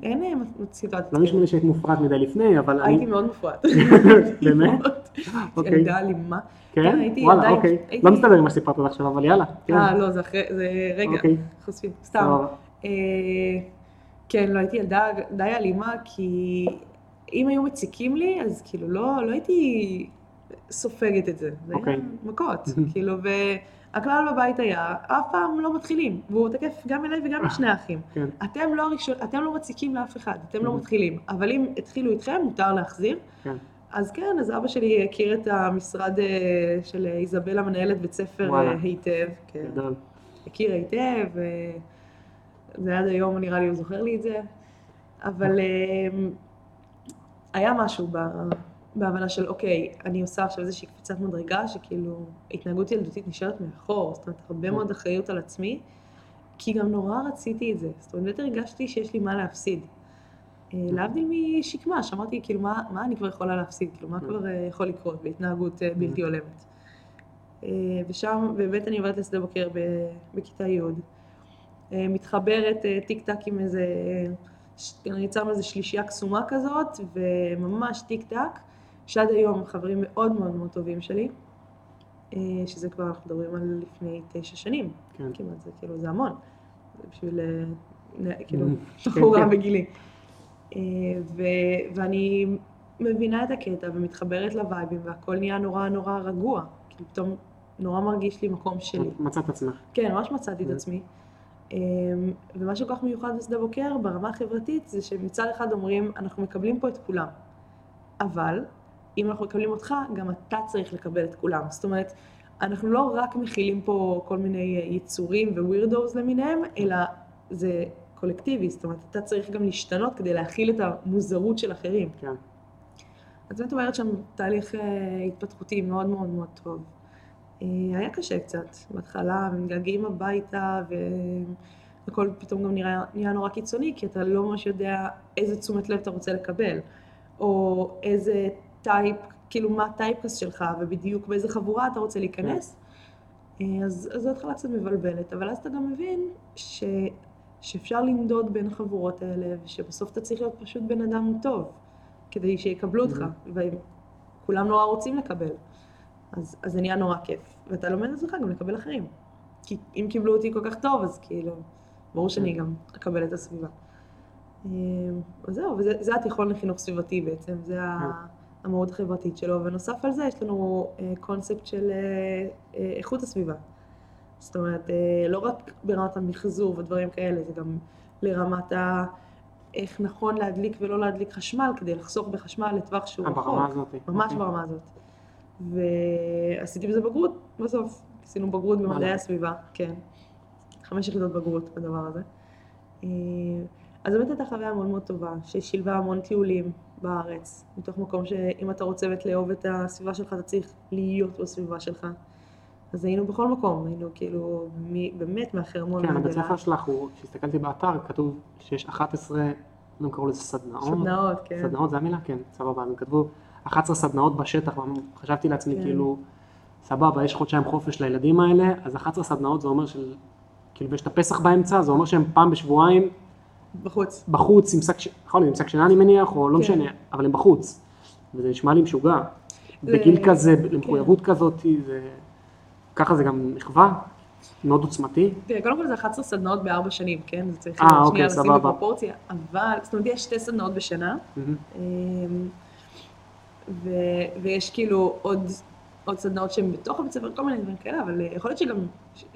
אין אה, סיטואציה. לא נשמע לי שהיית מופרעת מדי לפני, אבל הייתי. מאוד מופרעת. באמת? אוקיי. ילדה אלימה. כן? הייתי וואלה, ילדה- אוקיי. הייתי- לא מסתדר עם מה שסיפרת עד עכשיו, אבל יאללה. כן. אה, לא, זה אחרי, זה רגע, אוקיי. חושפים, סתם. אה, כן, לא הייתי ילדה די אלימה, כי אם היו מציקים לי, אז כאילו לא, לא הייתי סופגת את זה. זה אוקיי. היה מכות, כאילו, והכלל בבית היה, אף פעם לא מתחילים, והוא תקף גם אליי וגם לשני האחים. כן. אתם לא הראשון, אתם לא מציקים לאף אחד, אתם לא מתחילים, אבל אם התחילו איתכם, מותר להחזיר. כן. אז כן, אז אבא שלי הכיר את המשרד אה, של איזבלה, מנהלת בית ספר וואלה. אה, היטב. כן. גדול. הכיר היטב, וזה עד היום נראה לי הוא זוכר לי את זה, אבל אמ, היה משהו ב... בהבנה של אוקיי, אני עושה עכשיו איזושהי קפיצת מדרגה, שכאילו התנהגות ילדותית נשארת מאחור, זאת אומרת, הרבה מאוד אחריות על עצמי, כי גם נורא רציתי את זה, זאת אומרת, באמת הרגשתי שיש לי מה להפסיד. אה, להבדיל משקמה, שאמרתי, כאילו, מה, מה אני כבר יכולה להפסיד? כאילו, מה כבר אה, יכול לקרות בהתנהגות אה, בלתי הולמת? ושם, באמת אני עוברת לשדה בוקר בכיתה י', מתחברת טיק טק עם איזה, ש- יצרנו איזה שלישייה קסומה כזאת, וממש טיק טק, שעד היום חברים מאוד מאוד מאוד טובים שלי, שזה כבר, אנחנו מדברים על לפני תשע שנים, כן. כמעט, זה כאילו, זה המון, בשביל, כאילו, כן, בחורה כן. בגילי. אה, ו- ואני מבינה את הקטע ומתחברת לווייבים, והכל נהיה נורא נורא רגוע, כאילו פתאום נורא מרגיש לי מקום שלי. מצאת עצמך. כן, ממש מצאתי את Mm. עצמי. אמ, ומה שכל כך מיוחד בשדה בוקר ברמה החברתית זה שמצד אחד אומרים אנחנו מקבלים פה את כולם, אבל אם אנחנו מקבלים אותך גם אתה צריך לקבל את כולם. זאת אומרת, אנחנו לא רק מכילים פה כל מיני יצורים ווירדוס למיניהם, אלא זה קולקטיבי, זאת אומרת אתה צריך גם להשתנות כדי להכיל את המוזרות של אחרים. כן. אז זאת אומרת שם תהליך אה, התפתחותי מאוד מאוד מאוד טוב. אה, היה קשה קצת בהתחלה, ומתגעגעים הביתה, והכל פתאום גם נראה, נהיה נורא קיצוני, כי אתה לא ממש יודע איזה תשומת לב אתה רוצה לקבל, או איזה type, כאילו מה ה typecast שלך, ובדיוק באיזה חבורה אתה רוצה להיכנס. אה, אז, אז זו התחלה קצת מבלבלת, אבל אז אתה גם מבין ש, שאפשר לנדוד בין החבורות האלה, ושבסוף אתה צריך להיות פשוט בן אדם טוב, כדי שיקבלו אותך, וכולם נורא רוצים לקבל. אז, אז זה נהיה נורא כיף, ואתה לומד את עצמך גם לקבל אחרים. כי אם קיבלו אותי כל כך טוב, אז כאילו, ברור שאני גם אקבל את הסביבה. אה, אז זהו, וזה זה התיכון לחינוך סביבתי בעצם, זה ה- המהות החברתית שלו, ונוסף על זה יש לנו אה, קונספט של אה, אה, איכות הסביבה. זאת אומרת, אה, לא רק ברמת המחזור ודברים כאלה, זה גם לרמת ה... איך נכון להדליק ולא להדליק חשמל כדי לחסוך בחשמל לטווח שהוא רחוק. ברמה הזאת. ממש אוקיי. ברמה הזאת. ועשיתי בזה בגרות בסוף. עשינו בגרות במדעי. הסביבה, כן. חמש יחידות בגרות בדבר הזה. אה, אז באמת הייתה חוויה מאוד מאוד טובה, ששילבה המון טיולים בארץ, מתוך מקום שאם אתה רוצה באמת לאהוב את הסביבה שלך, אתה צריך להיות בסביבה שלך. אז היינו בכל מקום, היינו כאילו מ- באמת מהחרמון כן, הבית. ספר שלך, הוא- כשהסתכלתי באתר, כתוב שיש 11, לא קראו לזה סדנאות. סדנאות, כן. סדנאות זה המילה? כן, סבבה. הם כתבו 11 סדנאות בשטח, וחשבתי לעצמי, כן. כאילו, סבבה, יש חודשיים חופש לילדים האלה, אז 11 סדנאות זה אומר של, כאילו, ויש את הפסח באמצע, זה אומר שהם פעם בשבועיים בחוץ. בחוץ עם שק, להיות עם שק שינה אני מניח, או לא כן. משנה, אבל הם בחוץ. וזה נשמע לי משוגע. זה- בגיל כזה, כן. למחויבות כזאת, זה... ככה זה גם מחווה, מאוד עוצמתי. תראה, קודם כל זה 11 סדנאות בארבע שנים, כן? זה צריך אה, להיות אוקיי, שנייה לשים. בפרופורציה, אבל, זאת אומרת, יש שתי סדנאות בשנה. אמ, ויש כאילו עוד, עוד סדנאות שהן בתוך הבית ספר, כל מיני דברים כאלה, אבל אה, יכול להיות שגם,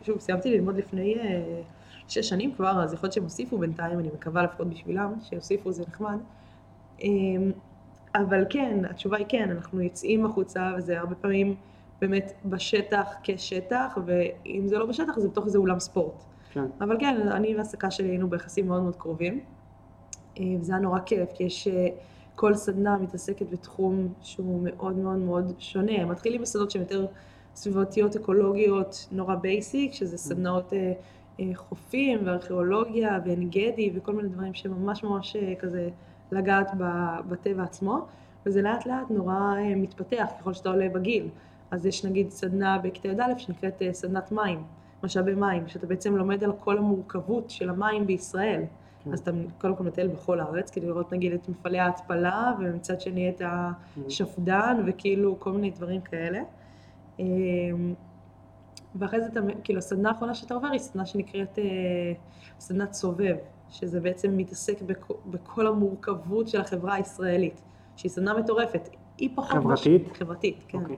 שוב, סיימתי ללמוד לפני אה, שש שנים כבר, אז יכול להיות שהם הוסיפו בינתיים, אני מקווה לפחות בשבילם, שיוסיפו, זה נחמד. אמ, אבל כן, התשובה היא כן, אנחנו יוצאים החוצה, וזה הרבה פעמים באמת בשטח כשטח, ואם זה לא בשטח, זה בתוך איזה אולם ספורט. כן. אבל כן, אני והעסקה שלי היינו ביחסים מאוד מאוד קרובים, אה, וזה היה נורא כיף, כי יש, אה, כל סדנה מתעסקת בתחום שהוא מאוד מאוד מאוד שונה. מתחילים בסדנות שהן יותר סביבתיות, אקולוגיות, נורא basic, שזה סדנאות אה, אה, חופים וארכיאולוגיה ועין גדי וכל מיני דברים שממש ממש אה, כזה לגעת בטבע עצמו, וזה לאט לאט נורא מתפתח ככל שאתה עולה בגיל. אז יש נגיד סדנה בכיתה י"א שנקראת אה, סדנת מים, משאבי מים, שאתה בעצם לומד על כל המורכבות של המים בישראל. כן. אז אתה קודם כל מטייל בכל הארץ, כדי לראות נגיד את מפעלי ההתפלה, ומצד שני את השפד"ן, וכאילו כל מיני דברים כאלה. אמ, ואחרי זה, אתה, כאילו, הסדנה האחרונה שאתה עובר היא סדנה שנקראת אה, סדנת סובב, שזה בעצם מתעסק בכ- בכל המורכבות של החברה הישראלית, שהיא סדנה מטורפת. היא פחות... חברתית? מש... חברתית, כן. אוקיי.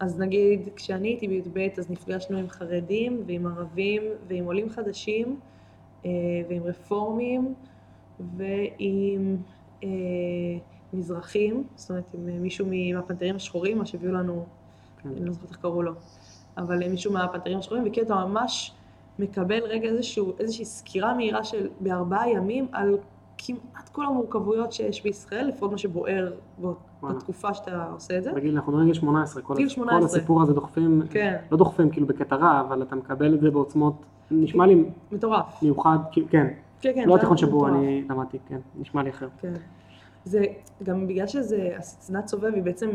אז נגיד, כשאני הייתי בי"ב, אז נפגשנו עם חרדים ועם ערבים ועם עולים חדשים אה, ועם רפורמים ועם אה, מזרחים, זאת אומרת, עם מישהו מהפנתרים השחורים, מה שהביאו לנו, כן. אני לא זוכרת איך קראו לו, אבל מישהו מהפנתרים השחורים, וכאילו אתה ממש מקבל רגע איזשהו, איזושהי סקירה מהירה של בארבעה ימים על כמעט כל המורכבויות שיש בישראל, לפחות מה שבוער בו- וואלה. בתקופה שאתה עושה את זה. בגיל, אנחנו גיל 18, כל, גיל הס- כל 18. הסיפור הזה דוחפים, כן, לא דוחפים כאילו בקטע רע, אבל אתה מקבל את זה בעוצמות, נשמע לי מטורף. מיוחד, כן, כן, כן. לא התיכון שבו מטורף. אני למדתי, כן, נשמע לי אחר. כן. זה גם בגלל שזה, הסצנת סובב היא בעצם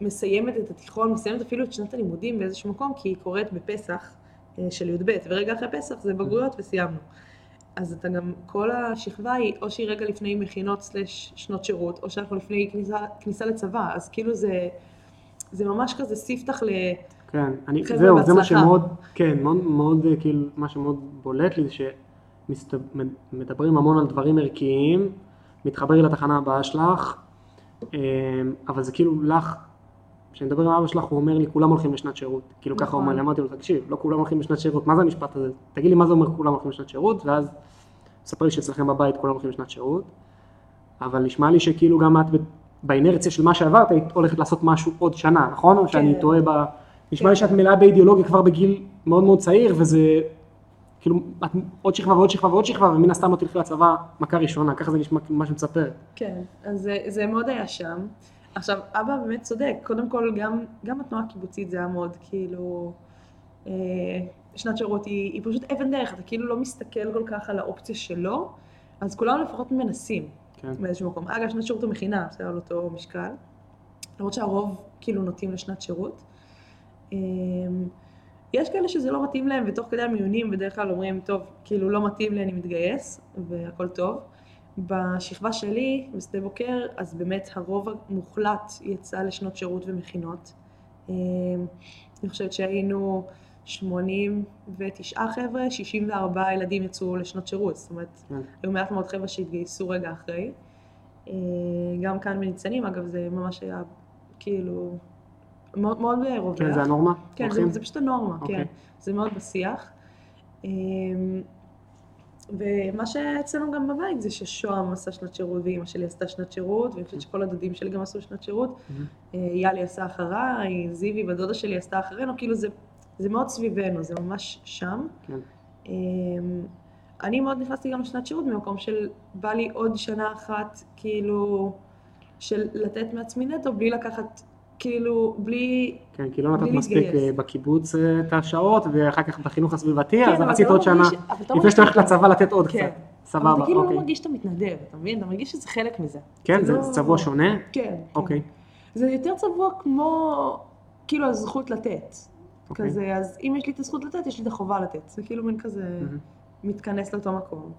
מסיימת את התיכון, מסיימת אפילו את שנת הלימודים באיזשהו מקום, כי היא קורית בפסח, אה, של י"ב, ורגע אחרי פסח זה בגרויות וסיימנו. אז אתה גם, כל השכבה היא, או שהיא רגע לפני מכינות סלש שנות שירות, או שאנחנו לפני כניסה, כניסה לצבא, אז כאילו זה, זה ממש כזה ספתח ל... כן, אני, זהו, זה מה בהצלחה. שמאוד, כן, מאוד, מאוד, אה, כאילו, מה שמאוד בולט לי זה שמדברים המון על דברים ערכיים, מתחבר לתחנה הבאה שלך, אה, אבל זה כאילו לך, כשאני מדבר עם אבא שלך, הוא אומר לי, כולם הולכים לשנת שירות. כאילו ככה הוא נכון. אומר לי, אמרתי לו, תקשיב, לא כולם הולכים לשנת שירות, מה זה המשפט הזה? תגיד לי מה זה אומר כולם הולכים לשנת שירות, ואז מספר לי שאצלכם בבית כולם הולכים לשנת שירות, אבל נשמע לי שכאילו גם את באינרציה של מה שעברת, היית הולכת לעשות משהו עוד שנה, נכון? או שאני כן. טועה ב... נשמע לי כן. שאת מלאה באידיאולוגיה כבר בגיל מאוד מאוד צעיר, וזה כאילו את עוד שכבה ועוד שכבה ועוד שכבה, ומן הסתם לא תלכי לצבא מכה ראשונה, ככה זה נשמע מה שמספרת. כן, אז זה, זה מאוד היה שם. עכשיו, אבא באמת צודק, קודם כל גם, גם התנועה הקיבוצית זה היה מאוד כאילו, אה, שנת שירות היא, היא פשוט אבן דרך, אתה כאילו לא מסתכל כל כך על האופציה שלו, אז כולם לפחות מנסים כן. באיזשהו מקום. אגב, שנת שירות ומכינה, זה על אותו משקל, למרות שהרוב כאילו נוטים לשנת שירות. אה, יש כאלה שזה לא מתאים להם, ותוך כדי המיונים בדרך כלל אומרים, טוב, כאילו לא מתאים לי, אני מתגייס, והכל טוב. בשכבה שלי, בשדה בוקר, אז באמת הרוב המוחלט יצא לשנות שירות ומכינות. אה, אני חושבת שהיינו 89 חבר'ה, 64 ילדים יצאו לשנות שירות, זאת אומרת, כן. היו מעט מאוד חבר'ה שהתגייסו רגע אחרי. אה, גם כאן בניצנים, אגב, זה ממש היה כאילו מאוד מאוד רווח. כן, זה הנורמה? כן? זה, זה פשוט הנורמה, אוקיי. כן. זה מאוד בשיח. ומה שאצלנו גם בבית זה ששוהם עשה שנת שירות ואימא שלי עשתה שנת שירות, ואני חושבת שכל הדודים שלי גם עשו שנת שירות. מהמם. אה, יאלי עשה אחריי, זיוי, בת דודה שלי עשתה אחרינו, כאילו זה, זה מאוד סביבנו, זה ממש שם. כן. אמ, אני מאוד נכנסתי גם לשנת שירות ממקום של בא לי עוד שנה אחת, כאילו, של לתת מעצמי נטו בלי לקחת, כאילו, בלי... כן, כי לא נתת מספיק. אה, בקיבוץ אה, את השעות, ואחר כך בחינוך הסביבתי, כן, אז רצית לא עוד שנה, לא לפני שאתה הולכת לצבא לתת עוד כן. קצת. אבל סבבה, אתה כאילו אוקיי. לא מרגיש שאתה מתנדב, אתה מבין? אתה מרגיש שזה חלק מזה. כן, זה לא- צבוע שונה? כן. אוקיי. כן. זה יותר צבוע כמו, כאילו, הזכות לתת. אוקיי. כזה, אז אם יש לי את הזכות לתת, יש לי את החובה לתת. זה כאילו מין כזה מהמם. מתכנס לאותו מקום.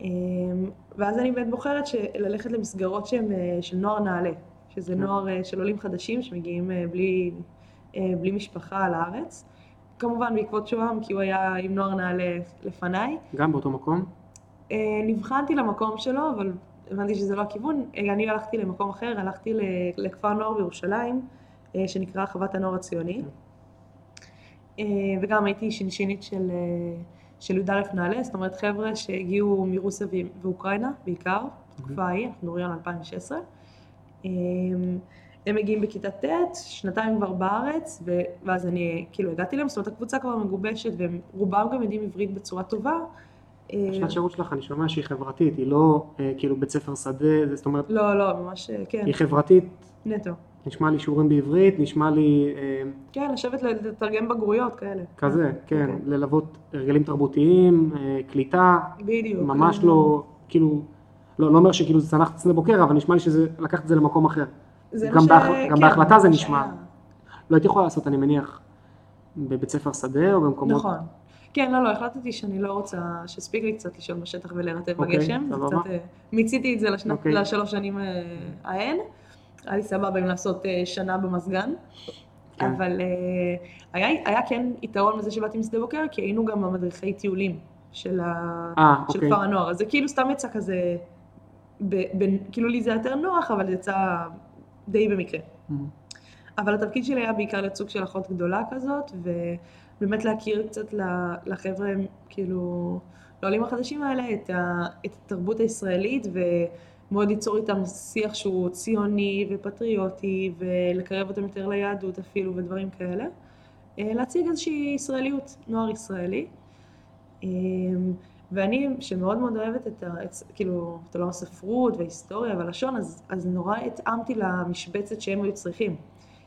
אמ, ואז אני באמת בוחרת ללכת למסגרות שהן אה, של נוער נעלה, שזה כן. נוער אה, של עולים חדשים שמגיעים אה, בלי, אה, בלי משפחה לארץ. כמובן בעקבות שוהם, כי הוא היה עם נוער נעלה לפניי. גם באותו מקום? נבחנתי למקום שלו, אבל הבנתי שזה לא הכיוון. אני הלכתי למקום אחר, הלכתי לכפר נוער בירושלים, שנקרא חוות הנוער הציוני. אה, וגם הייתי שינשינית של, של י"א נעל"ה, זאת אומרת חבר'ה שהגיעו מרוסיה ואוקראינה בעיקר, בתקופה ההיא, אנחנו מדברים על 2016. אה, הם מגיעים בכיתה ט', שנתיים כבר בארץ, ו- ואז אני כאילו הגעתי להם, זאת אומרת הקבוצה כבר מגובשת, והם רובם גם יודעים עברית בצורה טובה. אה, השנת שירות שלך, אני שומע שהיא חברתית, היא לא אה, כאילו בית ספר שדה, זאת אומרת, לא, לא, ממש, אה, כן, היא חברתית, נטו. נשמע לי שיעורים בעברית, נשמע לי אה, כן, לשבת לתרגם בגרויות כאלה. כזה, כן, אוקיי. ללוות הרגלים תרבותיים, אה, קליטה, בדיוק. ממש אה, לא, כאילו, לא לא אומר שכאילו זה צנח שדה בוקר, אבל נשמע לי שזה, לקחת את זה למקום אחר. זה גם ש- בהח- גם כן, בהחלטה זה מה נשמע. שהיה. לא הייתי יכולה לעשות, אני מניח, בבית ספר שדה או במקומות... נכון. כן, לא, לא, החלטתי שאני לא רוצה, שהספיק לי קצת לישון בשטח ולרטב אוקיי, בגשם. זה סבבה. קצת, אה, מיציתי את זה לשנת- אוקיי. לשלוש שנים אה, ההן. היה לי סבבה עם לעשות אה, שנה במזגן. כן. אבל היה היה כן יתרון בזה שבאתי משדה בוקר, כי היינו גם המדריכי טיולים של אה, של אוקיי. כפר הנוער. אז זה כאילו סתם יצא כזה, ב- בין- כאילו לי זה יותר נוח, אבל זה יצא די במקרה. Mhm. אבל התפקיד שלי היה בעיקר להיות סוג של אחות גדולה כזאת, ובאמת להכיר קצת לחבר'ה, כאילו, לעולים החדשים האלה, את, ה, את התרבות הישראלית, ומאוד ליצור איתם שיח שהוא ציוני ופטריוטי, ולקרב אותם יותר ליהדות אפילו, ודברים כאלה. אה, להציג איזושהי ישראליות, נוער ישראלי. ואני, שמאוד מאוד אוהבת את ה... את, כאילו, את עולם הספרות וההיסטוריה והלשון, אז, אז נורא התאמתי למשבצת שהם היו צריכים.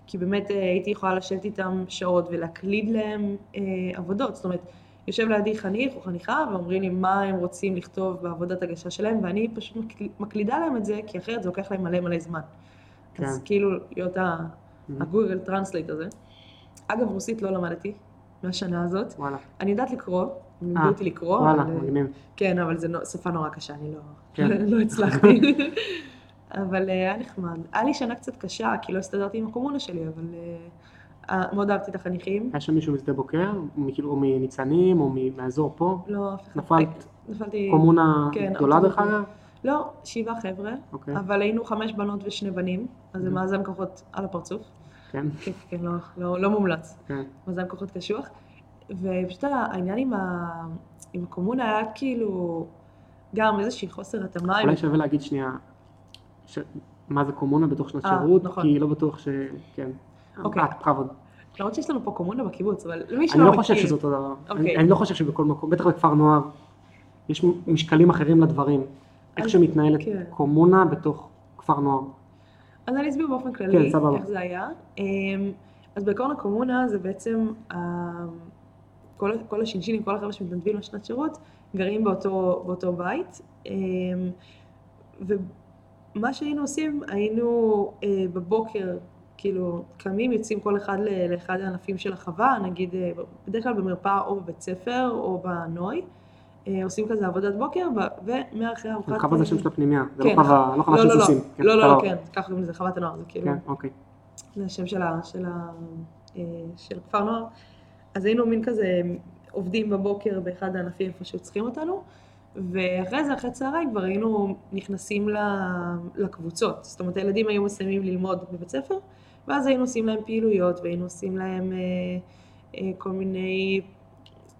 כי באמת אה, הייתי יכולה לשבת איתם שעות ולהקליד להם אה, עבודות. זאת אומרת, יושב לידי חניך או חניכה ואומרים לי מה הם רוצים לכתוב בעבודת הגשה שלהם, ואני פשוט מקל, מקלידה להם את זה, כי אחרת זה לוקח להם מלא מלא זמן. כן. אז כאילו, להיות. הגוגל טרנסלייט הזה. אגב, רוסית לא למדתי מהשנה הזאת. וואלה. אני יודעת לקרוא, הם לימדו אה, אותי לקרוא, וואלה, מגניב. כן, אבל זו שפה נורא קשה, אני לא, כן. לא הצלחתי. אבל אה, היה נחמד. היה לי שנה קצת קשה, כי לא הסתדרתי עם הקומונה שלי, אבל אה, מאוד אהבתי את החניכים. היה שם מישהו משדה בוקר, מכאילו, או מניצנים, או מהאזור פה? לא, אף אחד. נפלת נפלתי... קומונה כן, גדולה דרך. אגב? לא, שבעה חבר'ה, אוקיי, אבל היינו חמש בנות ושני בנים, אז זה Mhm. מאזן כוחות על הפרצוף. כן, כן, כן, לא, לא, לא מומלץ. כן. מאזן כוחות קשוח. ופשוט העניין עם, ה... עם הקומונה היה כאילו גם איזושהי חוסר התאמה. עם- אולי שווה להגיד שנייה, ש- מה זה קומונה בתוך שנת אה, שירות, נכון. כי לא בטוח ש... כן. אוקיי. אה, בכבוד. למרות שיש לנו פה קומונה בקיבוץ, אבל למי אני שלא לא מכיר. חושב שזה אותו דבר. אוקיי. אני- אני לא חושב שבכל מקום, בטח בכפר נוער, יש משקלים אחרים לדברים. איך שמתנהלת כן. קומונה בתוך כפר נוער. אז אני אסביר באופן כללי כן. איך זה היה. אמ, אז בעקרון הקומונה זה בעצם, ה- כל, כל השינשינים, כל החבר'ה שמתנדבים לשנת שירות, גרים באותו, באותו בית. אמ, ומה שהיינו עושים, היינו אה, בבוקר, כאילו, קמים, יוצאים כל אחד לאחד הענפים של החווה, נגיד, אה, בדרך כלל במרפאה או בבית ספר או בנוי. אה, עושים כזה עבודת בוקר, ומאחרי ארוחת... חווה זה השם של הפנימייה, זה כן. לא חווה לא חווה לא, של לא, לא, סוסים. לא, לא, לא. כן, ככה קוראים לזה חוות הנוער, זה כאילו, כן, אוקיי. זה השם של ה- של ה- אה, של כפר נוער. אז היינו מין כזה עובדים בבוקר באחד הענפים איפה שהיו צריכים אותנו, ואחרי זה, אחרי צהריים, כבר היינו נכנסים לקבוצות. זאת אומרת, הילדים היו מסיימים ללמוד בבית ספר, ואז היינו עושים להם פעילויות, והיינו עושים להם אה, אה, כל מיני,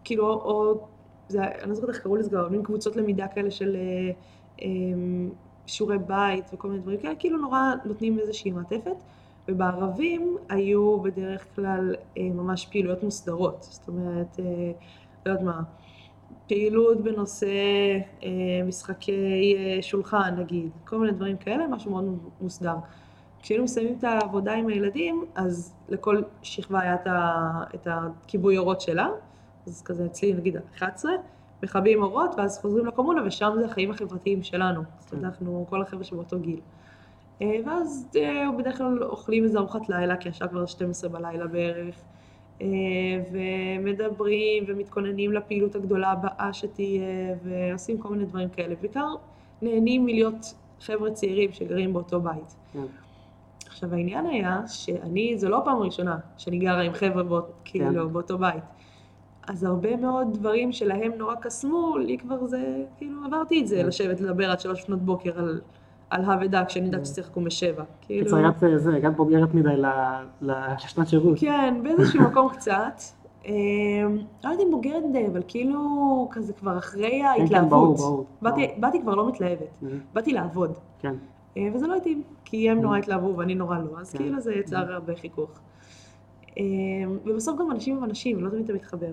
כאילו, או, זה, אני לא זוכרת איך קראו לזה, אבל מין קבוצות למידה כאלה של אה, אה, שיעורי בית וכל מיני דברים כאלה, כאילו נורא נותנים איזושהי מעטפת. ובערבים היו בדרך כלל אה, ממש פעילויות מוסדרות, זאת אומרת, אה, לא יודעת מה, פעילות בנושא אה, משחקי שולחן נגיד, כל מיני דברים כאלה, משהו מאוד מוסדר. כשהיינו מסיימים את העבודה עם הילדים, אז לכל שכבה היה את, הכיבוי אורות שלה, אז כזה אצלי נגיד 11, מכבים אורות ואז חוזרים לקומונה ושם זה החיים החברתיים שלנו, זאת אומרת אנחנו כל החבר'ה שבאותו גיל. אה, ואז אה, בדרך כלל אוכלים איזה ארוחת לילה, כי השעה כבר 12 בלילה בערך, אה, ומדברים ומתכוננים לפעילות הגדולה הבאה שתהיה, ועושים כל מיני דברים כאלה. בעיקר נהנים מלהיות חבר'ה צעירים שגרים באותו בית. כן. עכשיו העניין היה שאני, זו לא הפעם הראשונה שאני גרה עם חבר'ה באות, כאילו באותו בית. אז הרבה מאוד דברים שלהם נורא קסמו, לי כבר זה, כאילו עברתי את זה, כן. לשבת לדבר עד שלוש לפנות בוקר על, על הא ודע, כשאני יודעת כן. לקום בשבע. כאילו, קיצר, אה, זה, הגעת בוגרת מדי לשנת שירות. כן, באיזשהו מקום קצת. אמ, לא יודעת אם בוגרת די, אבל כאילו, כזה כבר אחרי כן, ההתלהבות. ברור, ברור. באתי, כבר לא מתלהבת, Mhm, באתי לעבוד. כן. אה, וזה לא התאים, כי הם נורא Mhm. התלהבו ואני נורא לא, אז כן. כאילו זה יצר הרבה חיכוך. אה, ובסוף גם אנשים הם אנשים, ולא תמיד אתה מתחבר.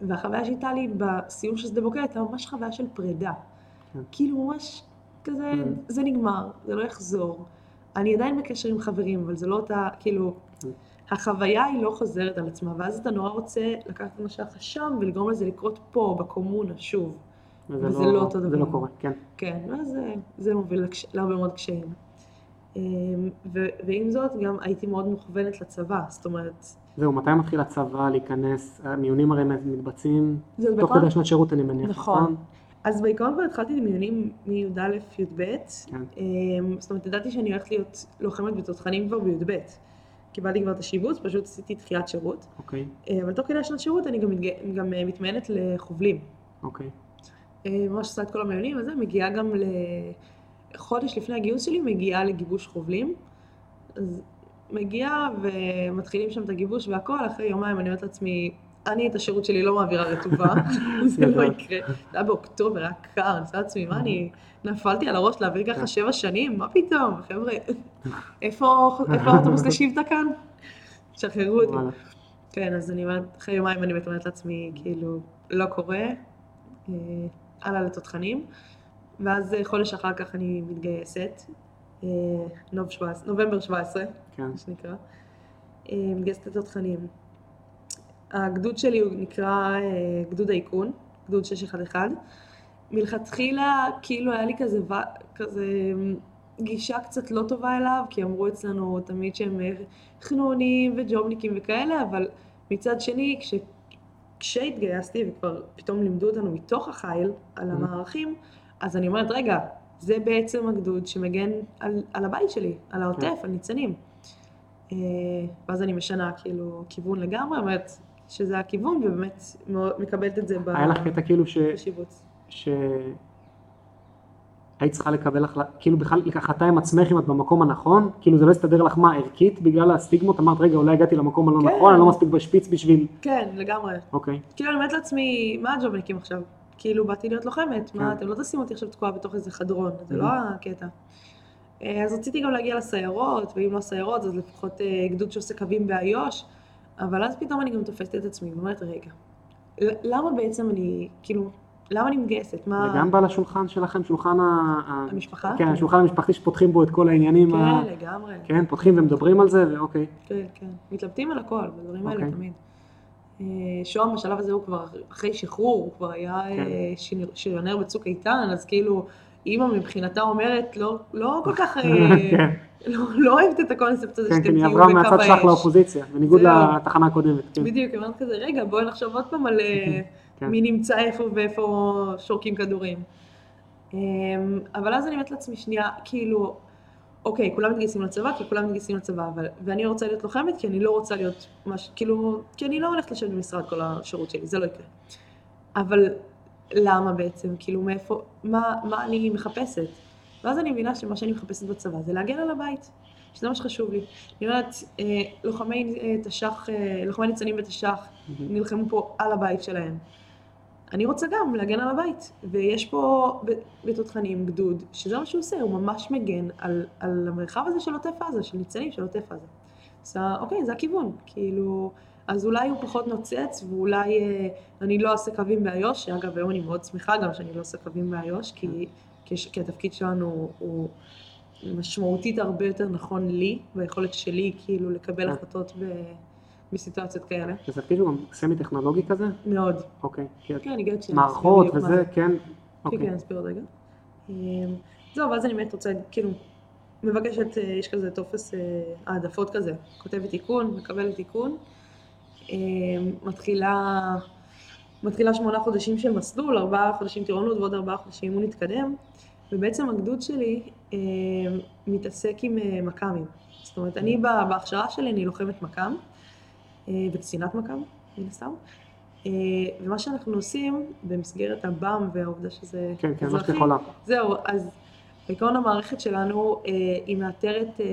והחוויה שהייתה לי בסיום של שדה בוקר הייתה ממש חוויה של פרידה. כן. כאילו ממש כזה, Mhm. זה נגמר, זה לא יחזור. אני עדיין בקשר עם חברים, אבל זה לא אותה, כאילו, כן. החוויה היא לא חוזרת על עצמה, ואז אתה נורא רוצה לקחת את מה שהיה לך שם ולגרום לזה לקרות פה, בקומונה, שוב. וזה לא אותו זה דבר. לא קורה, כן. כן, ואז זה, זה מוביל לקש... להרבה מאוד קשיים. אמ, ו... ועם זאת, גם הייתי מאוד מוכוונת לצבא, זאת אומרת, זהו, מתי מתחיל הצבא להיכנס? המיונים הרי מתבצעים זה תוך כדי שנת שירות, אני מניח, נכון. נכון? אז בעיקרון כבר התחלתי את המיונים מי"א, י"ב, כן. אמ, זאת אומרת, ידעתי שאני הולכת להיות לוחמת בתותחנים כבר בי"ב. קיבלתי כבר את השיבוץ, פשוט עשיתי דחיית שירות. אוקיי, אה, אבל תוך כדי השנת שירות אני גם. גם אה, מתמיינת לחובלים. אוקיי. אה, ממש עושה את כל המיונים וזה, מגיעה גם לחודש לפני הגיוס שלי, מגיעה לגיבוש חובלים. אז מגיעה ומתחילים שם את הגיבוש והכל, אחרי יומיים אני אומרת לעצמי, אני את השירות שלי לא מעבירה רטובה, זה לא. יקרה. זה היה באוקטובר, היה קר, אני עושה לעצמי, מה אני נפלתי על הראש להעביר ככה שבע שנים? מה פתאום, חבר'ה, איפה האוטובוס לשבטה כאן? שחררו אותי. כן, אז אני אומרת, אחרי יומיים אני מתאמנת לעצמי, כאילו, לא קורה, אה, הלאה לתותחנים, ואז אה, חודש אחר כך אני מתגייסת, אה, נוב 17, נובמבר 17, כן. מה שנקרא, מתגייסת לתותחנים. הגדוד שלי הוא נקרא אה, גדוד האיכון, גדוד 611. מלכתחילה, כאילו היה לי כזה, כזה גישה קצת לא טובה אליו, כי אמרו אצלנו תמיד שהם אה, חנונים וג'ובניקים וכאלה, אבל מצד שני, כש, כשהתגייסתי וכבר פתאום לימדו אותנו מתוך החיל על Mhm. המערכים, אז אני אומרת, רגע, זה בעצם הגדוד שמגן על, על הבית שלי, על העוטף, על ניצנים. אה, ואז אני משנה כאילו כיוון לגמרי, אומרת שזה הכיוון, ובאמת מקבלת את זה היה לך קטע כאילו ש... בשיבוץ. ש... היית צריכה לקבל החלטה, כאילו בכלל החלטה עם עצמך אם את במקום הנכון, כאילו זה לא הסתדר לך מה ערכית בגלל הסטיגמות, אמרת רגע אולי הגעתי למקום הלא כן. נכון, אני לא מספיק בשפיץ בשביל, כן, לגמרי. אוקיי, כאילו אני אומרת לעצמי, מה הג'ובניקים עכשיו? כאילו באתי להיות לוחמת, מה כן. אתם לא תשימו אותי עכשיו תקועה בתוך איזה חדרון, זה לא Mhm. הקטע. אה, אז רציתי גם להגיע לסיירות, ואם לא סיירות אז לפחות אה, גדוד שעושה קווים באיו"ש, אבל אז פתאום אני גם תופסת את עצמי ואומרת, רגע, למה בעצם אני, כאילו, למה אני מתגייסת? מה... וגם בא לשולחן שלכם, שולחן ה... ה- המשפחה? כן, השולחן המשפחתי שפותחים בו את כל העניינים, ה- כן, לגמרי. כן, פותחים ומדברים על זה, ואוקיי, כן, כן. מתלבטים על הכל, בדברים האלה אוקיי. תמיד. אה, שוהם בשלב הזה הוא כבר אחרי שחרור, הוא כבר היה כן. אה, שיר- שריונר בצוק איתן, אז כאילו, אימא מבחינתה אומרת, לא, לא כל כך, אה, כן, לא, לא אוהבת את הקונספט הזה כן, שאתם כן, היא תהיו עברה בקו מהצד שלך האש. לאופוזיציה, בניגוד זהו. לתחנה הקודמת, כן, בדיוק, היא אומרת כזה, רגע, בואי נחשוב עוד פעם על אה, כן. מי נמצא איפה ואיפה שורקים כדורים. אמ, אבל אז אני אומרת לעצמי, שנייה, כאילו, אוקיי, כולם מתגייסים לצבא, כי כולם מתגייסים לצבא, אבל, ואני רוצה להיות לוחמת, כי אני לא רוצה להיות, מש, כאילו, כי אני לא הולכת לשבת במשרד כל השירות שלי, זה לא יקרה. אבל למה בעצם? כאילו, מאיפה, מה, מה אני מחפשת? ואז אני מבינה שמה שאני מחפשת בצבא זה להגן על הבית, שזה מה שחשוב לי. אני אומרת, אה, לוחמי אה, תש"ח, אה, לוחמי ניצנים בתש"ח, נלחמו פה על הבית שלהם. אני רוצה גם להגן על הבית, ויש פה בתותחנים גדוד, שזה מה שהוא עושה, הוא ממש מגן על, על המרחב הזה של עוטף עזה, של ניצנים של עוטף עזה. אז אוקיי, זה הכיוון, כאילו, אז אולי הוא פחות נוצץ, ואולי אה, אני לא אעשה קווים באיו"ש, שאגב היום אני מאוד שמחה גם שאני לא עושה קווים באיו"ש, כי, כי, התפקיד שלנו הוא משמעותית הרבה יותר נכון לי, והיכולת שלי כאילו לקבל כן. החלטות ב, בסיטואציות כאלה, זה תפקיד שהוא גם סמי טכנולוגי כזה, מאוד. אוקיי, כן, אני אגיד שאני מערכות וזה, זה. כן, כן, אוקיי, כן, אסביר עוד רגע. אמ, זהו, ואז אני באמת רוצה, כאילו, מבקשת, אה, יש כזה טופס אה, העדפות כזה, כותבת תיקון, מקבלת תיקון, אמ, מתחילה, מתחילה שמונה חודשים של מסלול, ארבעה חודשים טירונות ועוד ארבעה חודשים אימון התקדם, ובעצם הגדוד שלי אמ, מתעסק עם אה, מכ"מים. זאת אומרת, אני ב- בהכשרה שלי אני לוחמת מכ"ם, אה, וקצינת מכ"ם, מן הסתם. אה, ומה שאנחנו עושים במסגרת הבאם והעובדה שזה כן, כן, אזרחי, זהו, אז בעיקרון המערכת שלנו אה, היא מאתרת אה,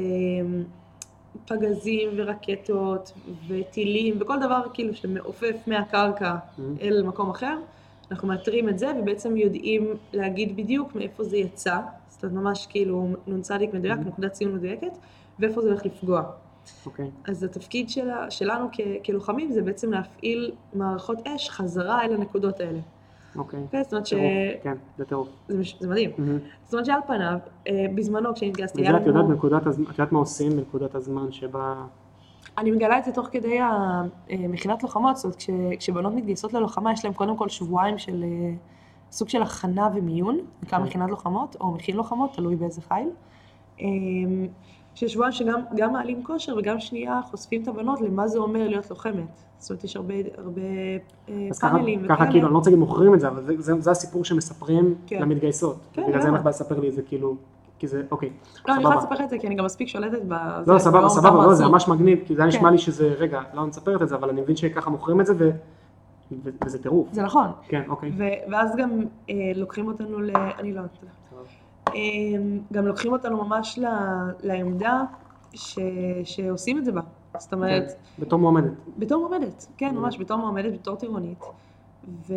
פגזים ורקטות וטילים וכל דבר כאילו שמעופף מהקרקע Mhm. אל מקום אחר, אנחנו מאתרים את זה ובעצם יודעים להגיד בדיוק מאיפה זה יצא, זאת אומרת ממש כאילו נ"צ מדויק, Mhm. נקודת ציון מדויקת, ואיפה זה הולך לפגוע. אוקיי, אז התפקיד שלה, שלנו כ, כלוחמים זה בעצם להפעיל מערכות אש חזרה אל הנקודות האלה. אוקיי, אוקיי? זאת אומרת טירוף, כן, זה טירוף. זה מדהים. זאת אומרת שעל פניו, אה, בזמנו כשהתגייסתי, וזה היה את יודעת לנו... בנקודת הזמן, את יודעת מה עושים בנקודת הזמן שבה, אני מגלה את זה תוך כדי המכינת לוחמות, זאת אומרת, כש, כשבנות מתגייסות ללוחמה, יש להן קודם כל שבועיים של אה, סוג של הכנה ומיון, נקרא כן. מכינת לוחמות, או מכין לוחמות, תלוי באיזה חיל. אה, ששבועיים שגם גם מעלים כושר וגם שנייה חושפים את הבנות למה זה אומר להיות לוחמת. זאת אומרת, יש הרבה, הרבה אה, אז ככה, פאנלים ככה כאילו, אני לא רוצה להגיד מוכרים את זה, אבל זה- זה זה הסיפור שמספרים כן. למתגייסות. כן, בגלל זה אין? לך בעיה לספר לי את זה כאילו, כי זה, אוקיי, לא, אני יכולה סבבה. לספר את זה, כי אני גם מספיק שולטת בזה. לא, סבבה, סבבה, לא, זה. ממש מגניב, כי זה היה נשמע כן. לי שזה, רגע, לא אני מספרת את זה, אבל אני מבין שככה מוכרים את זה, ו- וזה טירוף. זה נכון. כן, אוקיי. ואז גם אה, לוקחים אותנו ל... אני לא. אה, גם לוקחים אותנו ממש. לעמדה ש... שעושים את זה בה. זאת אומרת, כן, בתור מועמדת. בתור מועמדת, כן, Mm. ממש, בתור מועמדת, בתור טירונית. ו...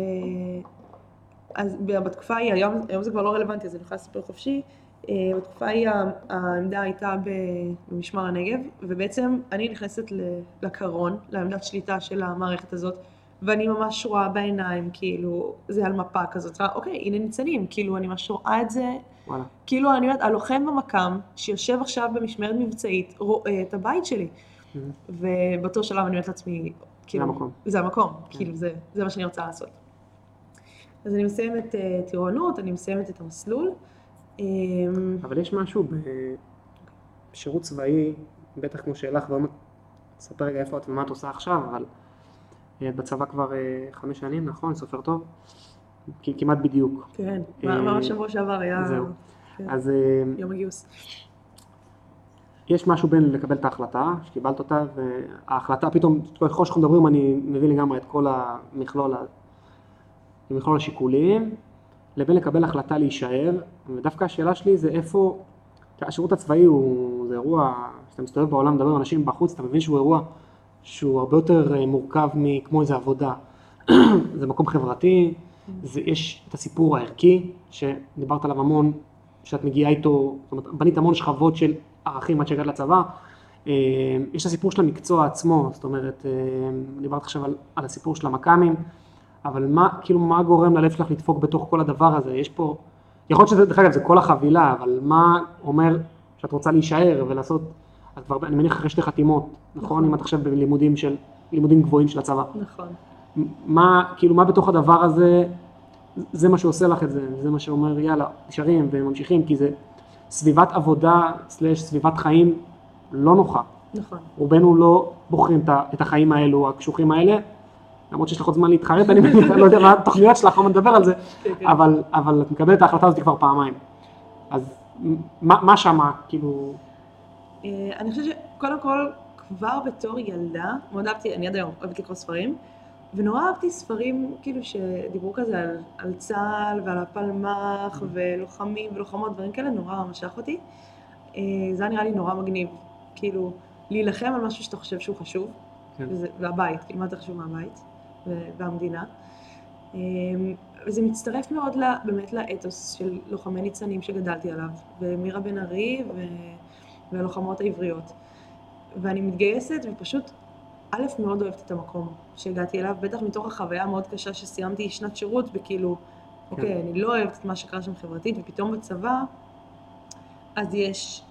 אז בתקופה ההיא, היום, היום זה כבר לא רלוונטי, אז אני יכולה לספר חופשי. אה, בתקופה ההיא העמדה הייתה במשמר הנגב, ובעצם אני נכנסת לקרון, לעמדת שליטה של המערכת הזאת, ואני ממש רואה בעיניים, כאילו, זה על מפה כזאת, אוקיי, הנה ניצנים, כאילו, אני ממש רואה את זה, וואלה. כאילו, אני אומרת, הלוחם במקם, שיושב עכשיו במשמרת מבצעית, רואה את הבית שלי. מהמם. ובאותו שלב אני אומרת לעצמי, כאילו, המקום. זה המקום, כן. כאילו, זה, זה מה שאני רוצה לעשות. אז אני מסיימת uh, טירונות, אני מסיימת את המסלול. Um, אבל יש משהו בשירות צבאי, בטח כמו שלך, והיום תספר רגע איפה את ומה את עושה עכשיו, אבל את בצבא כבר אה, חמש שנים, נכון? סופר טוב? כמעט בדיוק. כן, אה, ממש שבוע שעבר היה זהו. כן. אז אה, יום הגיוס. יש משהו בין לקבל את ההחלטה, שקיבלת אותה, וההחלטה פתאום, ככל שאנחנו מדברים אני מבין לגמרי את כל המכלול, ה- מכלול השיקולים, לבין לקבל החלטה להישאר, ודווקא השאלה שלי זה איפה, השירות הצבאי הוא, זה אירוע, כשאתה מסתובב בעולם, מדבר עם אנשים בחוץ, אתה מבין שהוא אירוע שהוא הרבה יותר אה, מורכב מכמו איזה עבודה. זה מקום חברתי, זה, יש את הסיפור הערכי, שדיברת עליו המון, שאת מגיעה איתו, זאת אומרת, בנית המון שכבות של ערכים עד שהגעת לצבא. אה, יש את הסיפור של המקצוע עצמו, זאת אומרת, אה, דיברת עכשיו על, על הסיפור של המכ"מים, אבל מה, כאילו, מה גורם ללב שלך לדפוק בתוך כל הדבר הזה? יש פה, יכול להיות שזה, דרך אגב, זה כל החבילה, אבל מה אומר שאת רוצה להישאר ולעשות, את כבר, אני מניח אחרי שתי חתימות, נכון? נכון. אם את עכשיו בלימודים של, לימודים גבוהים של הצבא. נכון. מה, כאילו, מה בתוך הדבר הזה, זה מה שעושה לך את זה, זה מה שאומר, יאללה, נשארים וממשיכים, כי זה סביבת עבודה, סלש סביבת חיים לא נוחה. נכון. רובנו לא בוחרים את החיים האלו, הקשוחים האלה, למרות שיש לך עוד זמן להתחרט, אני אני לא יודע מה התוכניות שלך, עוד נדבר על זה, כן, כן. אבל, אבל את מקבלת את ההחלטה הזאת כבר פעמיים. אז מה, מה שמה, כאילו, אה, אני חושבת שקודם כל, כבר בתור ילדה, מאוד אהבתי, אני עד היום אוהבת לקרוא ספרים, ונורא אהבתי ספרים כאילו שדיברו כזה על, על צה"ל ועל הפלמ"ח ולוחמים ולוחמות, דברים כאלה, נורא משך אותי. אה, זה היה נראה לי נורא מגניב, כאילו, להילחם על משהו שאתה חושב שהוא חשוב, כן. וזה, והבית, כאילו מה יותר חשוב מהבית והמדינה. אה, וזה מצטרף מאוד ל, באמת לאתוס של לוחמי ניצנים שגדלתי עליו, ומירה בן ארי ו... והלוחמות העבריות. ואני מתגייסת ופשוט, א', מאוד אוהבת את המקום שהגעתי אליו, בטח מתוך החוויה המאוד קשה שסיימתי שנת שירות, וכאילו, אוקיי, אני לא אוהבת את מה שקרה שם חברתית, ופתאום בצבא, אז יש,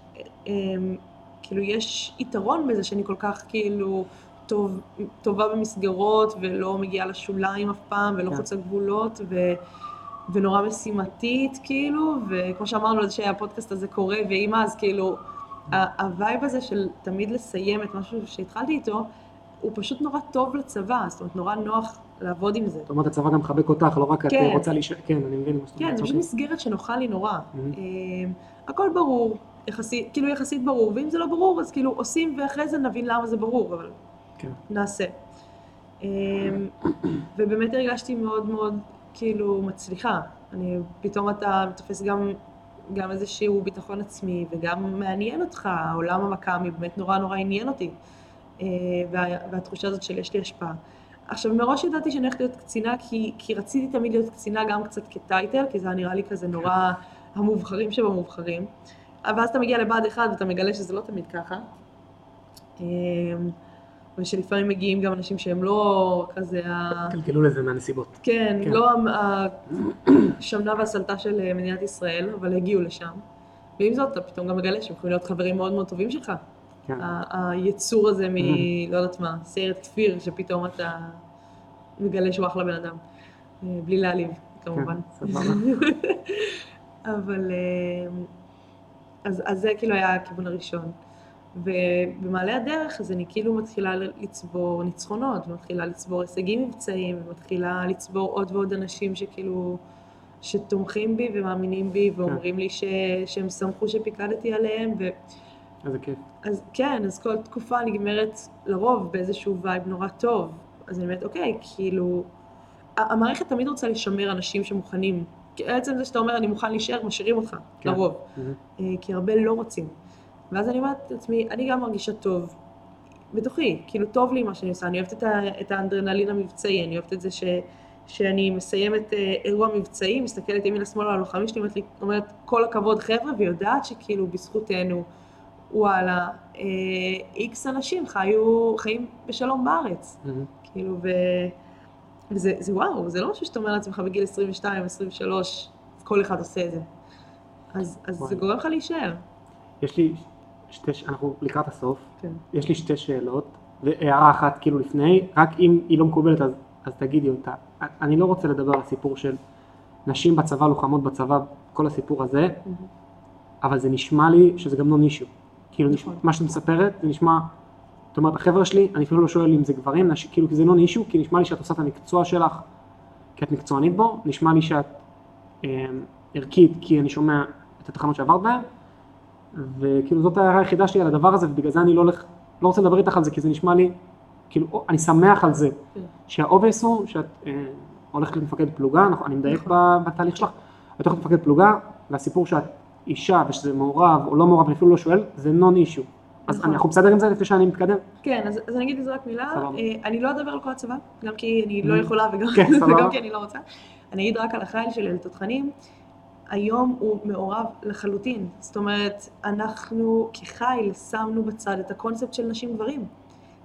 אמ, כאילו, יש יתרון בזה שאני כל כך, כאילו, טוב, טובה במסגרות, ולא מגיעה לשוליים אף פעם, ולא כן. חוצה גבולות, ו... ונורא משימתית, כאילו, וכמו שאמרנו, זה שהפודקאסט הזה קורה, ואימא, אז כאילו, ה vibe הזה של תמיד לסיים את משהו שהתחלתי איתו, הוא פשוט נורא טוב לצבא, זאת אומרת, נורא נוח לעבוד עם זה. זאת אומרת, הצבא גם מחבק אותך, לא רק את כן. רוצה להישאר, כן, אני מבין מה שאת כן, אומרת, זו פשוט אוקיי. מסגרת שנוחה לי נורא. מהמם. אמ, הכל ברור, יחסית, כאילו יחסית ברור, ואם זה לא ברור, אז כאילו עושים ואחרי זה נבין למה זה ברור, אבל כן. נעשה. אמ, ובאמת הרגשתי מאוד מאוד כאילו מצליחה. אני, פתאום אתה תופס גם, גם איזשהו ביטחון עצמי, וגם מעניין אותך, העולם המכ"מי באמת נורא נורא עניין אותי. אה, וה, והתחושה הזאת של יש לי השפעה. עכשיו, מראש ידעתי שאני הולכת להיות קצינה, כי, כי רציתי תמיד להיות קצינה גם קצת כטייטל, כי זה היה נראה לי כזה נורא המובחרים שבמובחרים. אבל אז אתה מגיע לבה"ד 1 ואתה מגלה שזה לא תמיד ככה. אמ, ושלפעמים מגיעים גם אנשים שהם לא כזה ה... קלקלו לזה מהנסיבות. כן, כן. לא השמנה והסלטה של אה, מדינת ישראל, אבל הגיעו לשם. ועם זאת, אתה פתאום גם מגלה שהם יכולים להיות חברים מאוד מאוד טובים שלך. כן. היצור הזה מ... לא יודעת מה, סיירת כפיר, שפתאום אתה מגלה שהוא אחלה בן אדם. אה, בלי להעליב, כמובן. כן. אבל... אה, אז, אז זה כאילו היה הכיוון הראשון. ובמעלה הדרך אז אני כאילו מתחילה לצבור ניצחונות, ומתחילה לצבור הישגים מבצעיים, ומתחילה לצבור עוד ועוד אנשים שכאילו, שתומכים בי ומאמינים בי, ואומרים לי ש, שהם שמחו שפיקדתי עליהם, ו... איזה כיף. אז כן, אז כל תקופה נגמרת לרוב באיזשהו vibe נורא טוב. אז אני אומרת, אוקיי, כאילו, המערכת תמיד רוצה לשמר אנשים שמוכנים. כי עצם זה שאתה אומר, אני מוכן להישאר, משאירים אותך, כן. לרוב. מהמם. אה, כי הרבה לא רוצים. ואז אני אומרת לעצמי, אני גם מרגישה טוב, בתוכי, כאילו טוב לי מה שאני עושה, אני אוהבת את, ה, את האדרנלין המבצעי, אני אוהבת את זה ש, שאני מסיימת אה, אירוע מבצעי, מסתכלת ימינה שמאלה על הלוחמים שלי, אומרת, אומרת כל הכבוד חבר'ה, ויודעת שכאילו בזכותנו, וואלה, אה, איקס אנשים חיו, חיים בשלום בארץ, מהמם. כאילו, ו... וזה זה וואו, זה לא משהו שאתה אומר לעצמך בגיל 22, 23, כל אחד עושה את זה. אז, אז זה. גורם לך להישאר. יש לי שתי, אנחנו לקראת הסוף, כן. יש לי שתי שאלות, והערה אחת כאילו לפני, רק אם היא לא מקובלת אז, אז תגידי אותה. אני לא רוצה לדבר על הסיפור של נשים בצבא, לוחמות בצבא, כל הסיפור הזה, אבל זה נשמע לי שזה גם לא נישו. כאילו. נשמע, מה שאת מספרת, זה נשמע זאת אומרת, החבר'ה שלי, אני אפילו לא שואל אם זה גברים, נש- כאילו, כי זה לא נישו, כי נשמע לי שאת עושה את המקצוע שלך, כי את מקצוענית בו, נשמע לי שאת אה, ערכית, כי אני שומע את התחנות שעברת בהן, וכאילו זאת ההערה היחידה שלי על הדבר הזה, ובגלל זה אני לא הולך, לא רוצה לדבר איתך על זה, כי זה נשמע לי, כאילו, אני שמח על זה, כן. שה obvious הוא שאת אה, הולכת למפקד פלוגה, נכון, אני מדייק נכון. בתהליך שלך, את הולכת למפקד פלוגה, והסיפור שאת אישה ושזה מעורב או לא מעורב, אני אפילו לא שואל, זה non-issue. אז נכון. אנחנו בסדר עם זה לפני שאני מתקדם? כן, אז, אז אני אגיד לזה רק מילה, סבבה. אה, אני לא אדבר על כל הצבא, גם כי אני לא Mhm. יכולה וגם, כן. וגם כי אני לא רוצה. אני אגיד רק על החייל שלי, על תותחנים, היום הוא מעורב לחלוטין. זאת אומרת, אנחנו כחיל שמנו בצד את הקונספט של נשים גברים.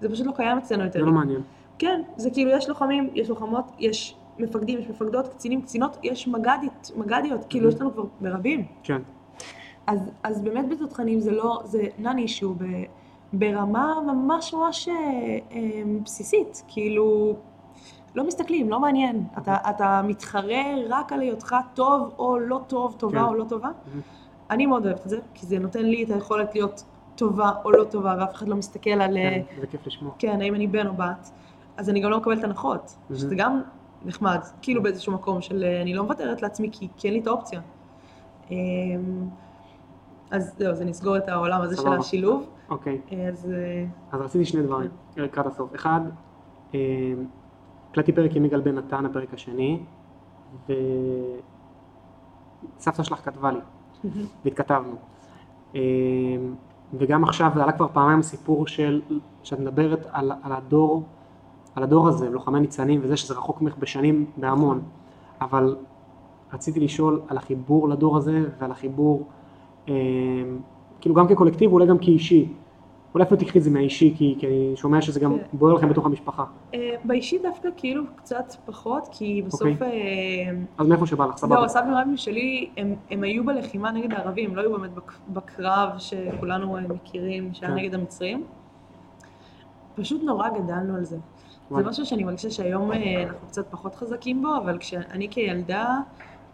זה פשוט לא קיים אצלנו יותר. זה לא מעניין. כן, זה כאילו יש לוחמים, יש לוחמות, יש מפקדים, יש מפקדות, קצינים, קצינות, יש מג"דית, מג"דיות, כאילו Mhm. יש לנו כבר ברבים. כן. אז, אז באמת בתותחנים זה לא, זה נון אישו ברמה ממש ממש אה, אה, בסיסית, כאילו, לא מסתכלים, לא מעניין. אתה, אתה מתחרה רק על היותך טוב או לא טוב, טובה כן. או לא טובה. Mhm. אני מאוד אוהבת את זה, כי זה נותן לי את היכולת להיות טובה או לא טובה, ואף אחד לא מסתכל על, אה, כן, זה כיף לשמוע. כן, האם אני בן או בת, אז אני גם לא מקבלת הנחות, Mhm. שזה גם נחמד, כאילו באיזשהו מקום של אני לא מוותרת לעצמי כי, כי אין לי את האופציה. אז זהו, אז אני אסגור את העולם הזה של. השילוב. אוקיי, אה, אז אה, אז רציתי שני דברים לקראת הסוף. אחד, אה, הקלטתי פרק עם יגאל בן נתן, הפרק השני, וסבתא שלך כתבה לי, והתכתבנו. וגם עכשיו, זה עלה כבר פעמיים הסיפור של, שאת מדברת על, על הדור, על הדור הזה, לוחמי ניצנים וזה שזה רחוק ממך בשנים בהמון, אבל רציתי לשאול על החיבור לדור הזה ועל החיבור, כאילו גם כקולקטיב, אולי גם כאישי. אולי אפילו תקחי את זה מהאישי, כי, כי אני שומע שזה גם כן. בוער לכם בתוך המשפחה. אה, באישי דווקא כאילו קצת פחות, כי בסוף... אוקיי. אה, אז מאיפה שבא לך, סבבה. לא, הסבים רבים שלי, הם, הם היו בלחימה נגד הערבים, הם לא היו באמת בק- בקרב שכולנו אה, מכירים, שהיה כן. נגד המצרים. פשוט נורא גדלנו על זה. זה משהו שאני מרגישה שהיום אנחנו קצת פחות חזקים בו, אבל כשאני כילדה,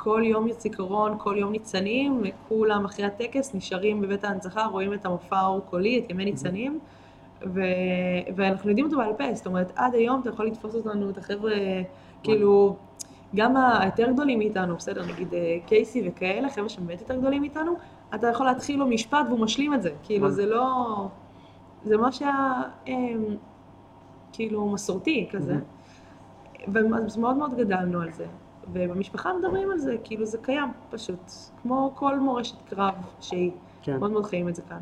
כל יום זיכרון, כל יום ניצנים, כולם אחרי הטקס נשארים בבית ההנצחה, רואים את המופע האור-קולי, את ימי ניצנים, ו... ואנחנו יודעים אותו בעל פה, זאת אומרת, עד היום אתה יכול לתפוס אותנו, את החבר'ה, כאילו, גם היותר גדולים מאיתנו, בסדר, נגיד אה, קייסי וכאלה, חבר'ה שבאמת יותר גדולים מאיתנו, אתה יכול להתחיל לו משפט והוא משלים את זה, כאילו. זה לא... זה ממש היה, אמ, כאילו, מסורתי כזה. ואז מאוד מאוד גדלנו על זה. ובמשפחה מדברים על זה, כאילו זה קיים פשוט. כמו כל מורשת קרב שהיא. כן, מאוד מאוד חיים את זה כאן.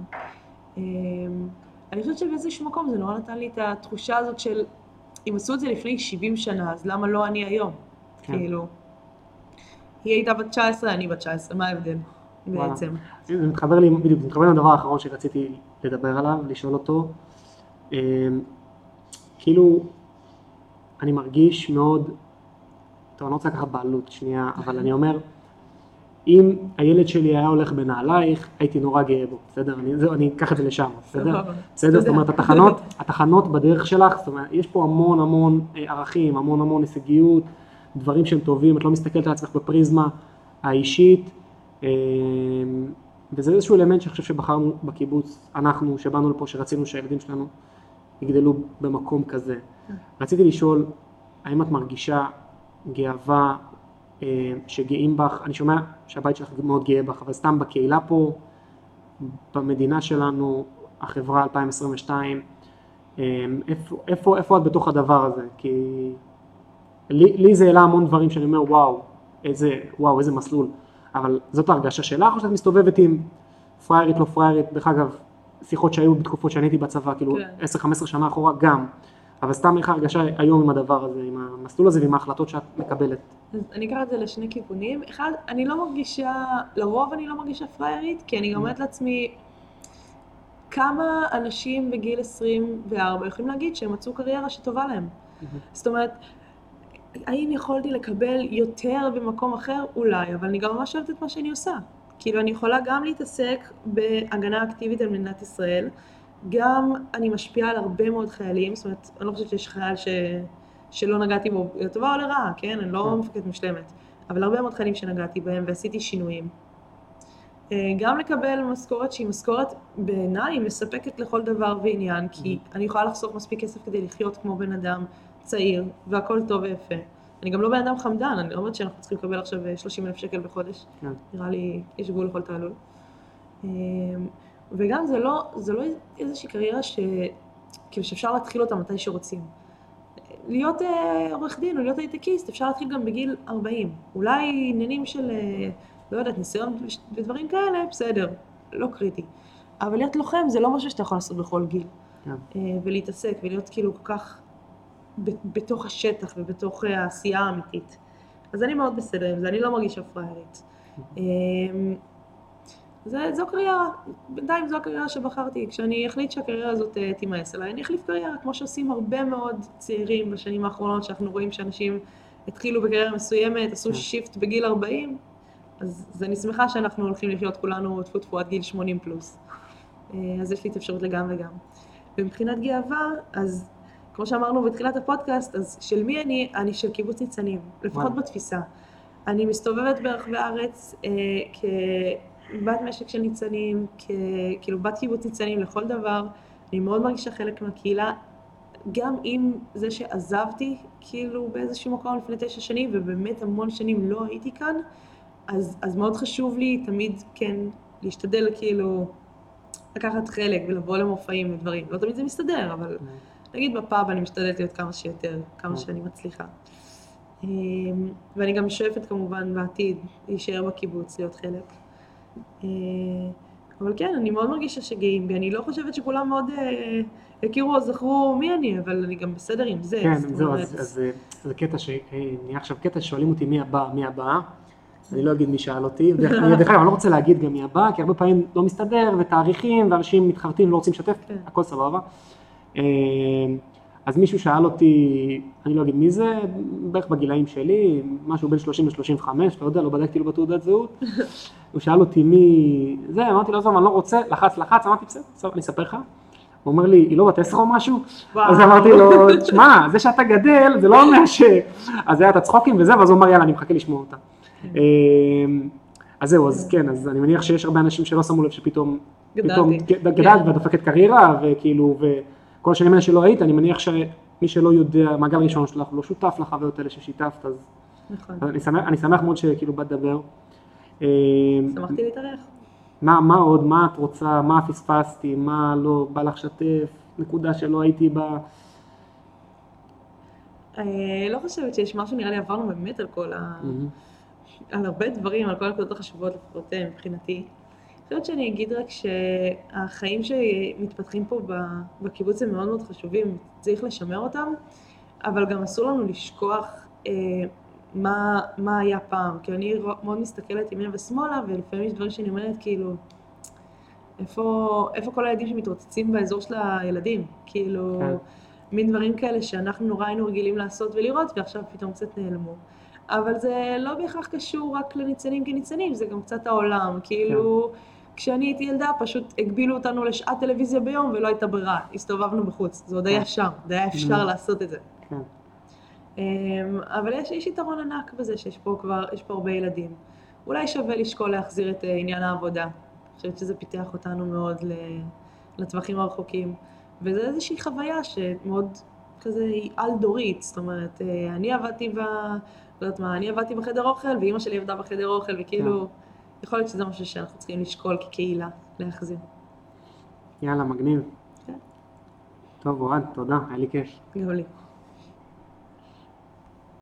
אמ, אני חושבת שבאיזשהו מקום זה נורא נתן לי את התחושה הזאת של, אם עשו את זה לפני 70 שנה, אז למה לא אני היום? כן. כאילו, היא הייתה בת 19, אני בת 19, מה ההבדל. בעצם? זה מתחבר לי, בדיוק, זה מתחבר לדבר האחרון שרציתי לדבר עליו, לשאול אותו. אה, כאילו, אני מרגיש מאוד, טוב, אני לא רוצה לקחת בעלות שנייה, אבל אני אומר, אם הילד שלי היה הולך בנעלייך, הייתי נורא גאה בו, בסדר? אני, זהו, אני אקח את זה לשם, בסדר? בסדר? זאת. אומרת, התחנות, התחנות בדרך שלך, זאת אומרת, יש פה המון המון אה, ערכים, המון המון הישגיות, דברים שהם טובים, את לא מסתכלת על עצמך בפריזמה האישית, אה, וזה איזשהו אלמנט שאני חושב שבחרנו בקיבוץ, אנחנו, שבאנו לפה, שרצינו שהילדים שלנו יגדלו במקום כזה. רציתי לשאול, האם את מרגישה גאווה אה, שגאים בך, אני שומע שהבית שלך מאוד גאה בך, אבל סתם בקהילה פה, במדינה שלנו, החברה 2022, אה, איפה, איפה, איפה את בתוך הדבר הזה? כי לי, לי זה העלה המון דברים שאני אומר, וואו, איזה, וואו, איזה מסלול. אבל זאת ההרגשה שלך, או שאת מסתובבת עם פריירית, לא פריירית, דרך אגב, שיחות שהיו בתקופות שאני הייתי בצבא, כאילו כן. 10-15 שנה אחורה גם, אבל סתם איך ההרגשה היום עם הדבר הזה, עם המסלול הזה ועם ההחלטות שאת מקבלת. אז אני אקח את זה לשני כיוונים. אחד, אני לא מרגישה, לרוב אני לא מרגישה פריירית, כי אני גם אומרת לעצמי, כמה אנשים בגיל 24 יכולים להגיד שהם מצאו קריירה שטובה להם. זאת אומרת, האם יכולתי לקבל יותר במקום אחר? אולי, אבל אני גם ממש אוהבת את מה שאני עושה. כאילו, אני יכולה גם להתעסק בהגנה אקטיבית על מדינת ישראל, גם אני משפיעה על הרבה מאוד חיילים, זאת אומרת, אני לא חושבת שיש חייל ש... שלא נגעתי בו לטובה או לרעה, כן? אני לא כן. מפקדת מושלמת, אבל הרבה מאוד חיילים שנגעתי בהם ועשיתי שינויים. אה, גם לקבל משכורת שהיא משכורת בעיניי מספקת לכל דבר ועניין, כי Mm-hmm. אני יכולה לחסוך מספיק כסף כדי לחיות כמו בן אדם צעיר, והכל טוב ויפה. אני גם לא בן אדם חמדן, אני לא אומרת שאנחנו צריכים לקבל עכשיו 30 אלף שקל בחודש. כן. נראה לי יש גבול לכל תעלול. וגם זה לא, זה לא איזושהי קריירה ש... כאילו שאפשר להתחיל אותה מתי שרוצים. להיות אה, עורך דין או להיות הייטקיסט אפשר להתחיל גם בגיל 40. אולי עניינים של, אה, לא יודעת, ניסיון ודברים כאלה, בסדר, לא קריטי. אבל להיות לוחם זה לא משהו שאתה יכול לעשות בכל גיל. כן. אה, ולהתעסק ולהיות כאילו כל כך ב- בתוך השטח ובתוך אה, העשייה האמיתית. אז אני מאוד בסדר עם זה, אני לא מרגישה פריירית. אמ, זה, זו קריירה, בינתיים זו הקריירה שבחרתי. כשאני אחליט שהקריירה הזאת אה, תימאס עליי, אני אחליף קריירה, כמו שעושים הרבה מאוד צעירים בשנים האחרונות, שאנחנו רואים שאנשים התחילו בקריירה מסוימת, עשו כן. שיפט בגיל 40, אז, אז אני שמחה שאנחנו הולכים לחיות כולנו טפו טפו עד גיל 80 פלוס. אה, אז יש לי את האפשרות לגם וגם. ומבחינת גאווה, אז כמו שאמרנו בתחילת הפודקאסט, אז של מי אני? אני של קיבוץ ניצנים, לפחות. בתפיסה. אני מסתובבת ברחבי הארץ אה, כבת משק של ניצנים, כ- כאילו בת קיבוץ ניצנים לכל דבר. אני מאוד מרגישה חלק מהקהילה, גם עם זה שעזבתי, כאילו באיזשהו מקום לפני תשע שנים, ובאמת המון שנים לא הייתי כאן, אז, אז מאוד חשוב לי תמיד כן להשתדל כאילו לקחת חלק ולבוא למופעים ודברים. לא תמיד זה מסתדר, אבל נגיד בפאב אני משתדלת להיות כמה שיותר, כמה כן. שאני מצליחה. אמ, ואני גם שואפת כמובן בעתיד להישאר בקיבוץ, להיות חלק. אה, אבל כן, אני מאוד מרגישה שגאים בי, אני לא חושבת שכולם מאוד אה, הכירו או זכרו מי אני, אבל אני גם בסדר עם זה. כן, זהו, אז אה, זה קטע ש... נהיה עכשיו קטע ששואלים אותי מי הבא, מי הבא. אני לא אגיד מי שאל אותי, דרך דרך אגב, אני לא רוצה להגיד גם מי הבא, כי הרבה פעמים לא מסתדר, ותאריכים, ואנשים מתחרטים ולא רוצים לשתף, כן. הכל סבבה. אז מישהו שאל אותי, אני לא אגיד מי זה, בערך בגילאים שלי, משהו בין 30 ל-35, לא יודע, לא בדקתי לו בתעודת זהות. הוא שאל אותי מי זה, אמרתי לו, עזוב, אני לא רוצה, לחץ, לחץ, אמרתי, בסדר, בסדר, אני אספר לך. הוא אומר לי, היא לא בת עשר או משהו? אז אמרתי לו, תשמע, זה שאתה גדל, זה לא אומר ש... אז היה את הצחוקים וזה, ואז הוא אמר, יאללה, אני מחכה לשמוע אותה. אמ, אז זהו, אז כן, אז אני מניח שיש הרבה אנשים שלא שמו לב שפתאום, פתאום גדלתי. גדלת כן. ואת דופקת קריירה, וכאילו, וכל השנים האלה שלא היית, אני מניח שמי שלא יודע, מעגל ראשון שלך לא שותף לחוויות האלה ששיתפת, אז נכון. אז אני שמח, אני שמח מאוד שכאילו באת לדבר. אמ, שמחתי להתארח. מה, מה עוד, מה את רוצה, מה פספסתי, מה לא בא לך לשתף, נקודה שלא הייתי בה. אה, לא חושבת שיש משהו, נראה לי עברנו באמת על כל ה... על הרבה דברים, על כל הנקודות החשובות לפחות אה, מבחינתי. אני חושבת שאני אגיד רק שהחיים שמתפתחים פה בקיבוץ הם מאוד מאוד חשובים, צריך לשמר אותם, אבל גם אסור לנו לשכוח אה, מה, מה היה פעם. כי אני מאוד מסתכלת ימינה ושמאלה, ולפעמים יש דברים שאני אומרת כאילו, איפה, איפה כל הילדים שמתרוצצים באזור של הילדים? כאילו, כן. מין דברים כאלה שאנחנו נורא היינו רגילים לעשות ולראות, ועכשיו פתאום קצת נעלמו. אבל זה לא בהכרח קשור רק לניצנים כניצנים, זה גם קצת העולם. כאילו, כשאני הייתי ילדה, פשוט הגבילו אותנו לשעת טלוויזיה ביום ולא הייתה ברירה. הסתובבנו בחוץ, זה עוד היה שם, זה היה אפשר Mm. לעשות את זה. כן. אמ, אבל יש, יש יתרון ענק בזה שיש פה כבר, יש פה הרבה ילדים. אולי שווה לשקול להחזיר את אה, עניין העבודה. אני חושבת שזה פיתח אותנו מאוד לטווחים הרחוקים. וזה איזושהי חוויה שמאוד כזה היא על-דורית. זאת אומרת, אה, אני עבדתי ב... לא יודעת מה, אני עבדתי בחדר אוכל, ואימא שלי עבדה בחדר אוכל, וכאילו, יכול להיות שזה משהו שאנחנו צריכים לשקול כקהילה, להחזיר. יאללה, מגניב. כן. טוב, אוהד, תודה, היה לי כיף. גם לי.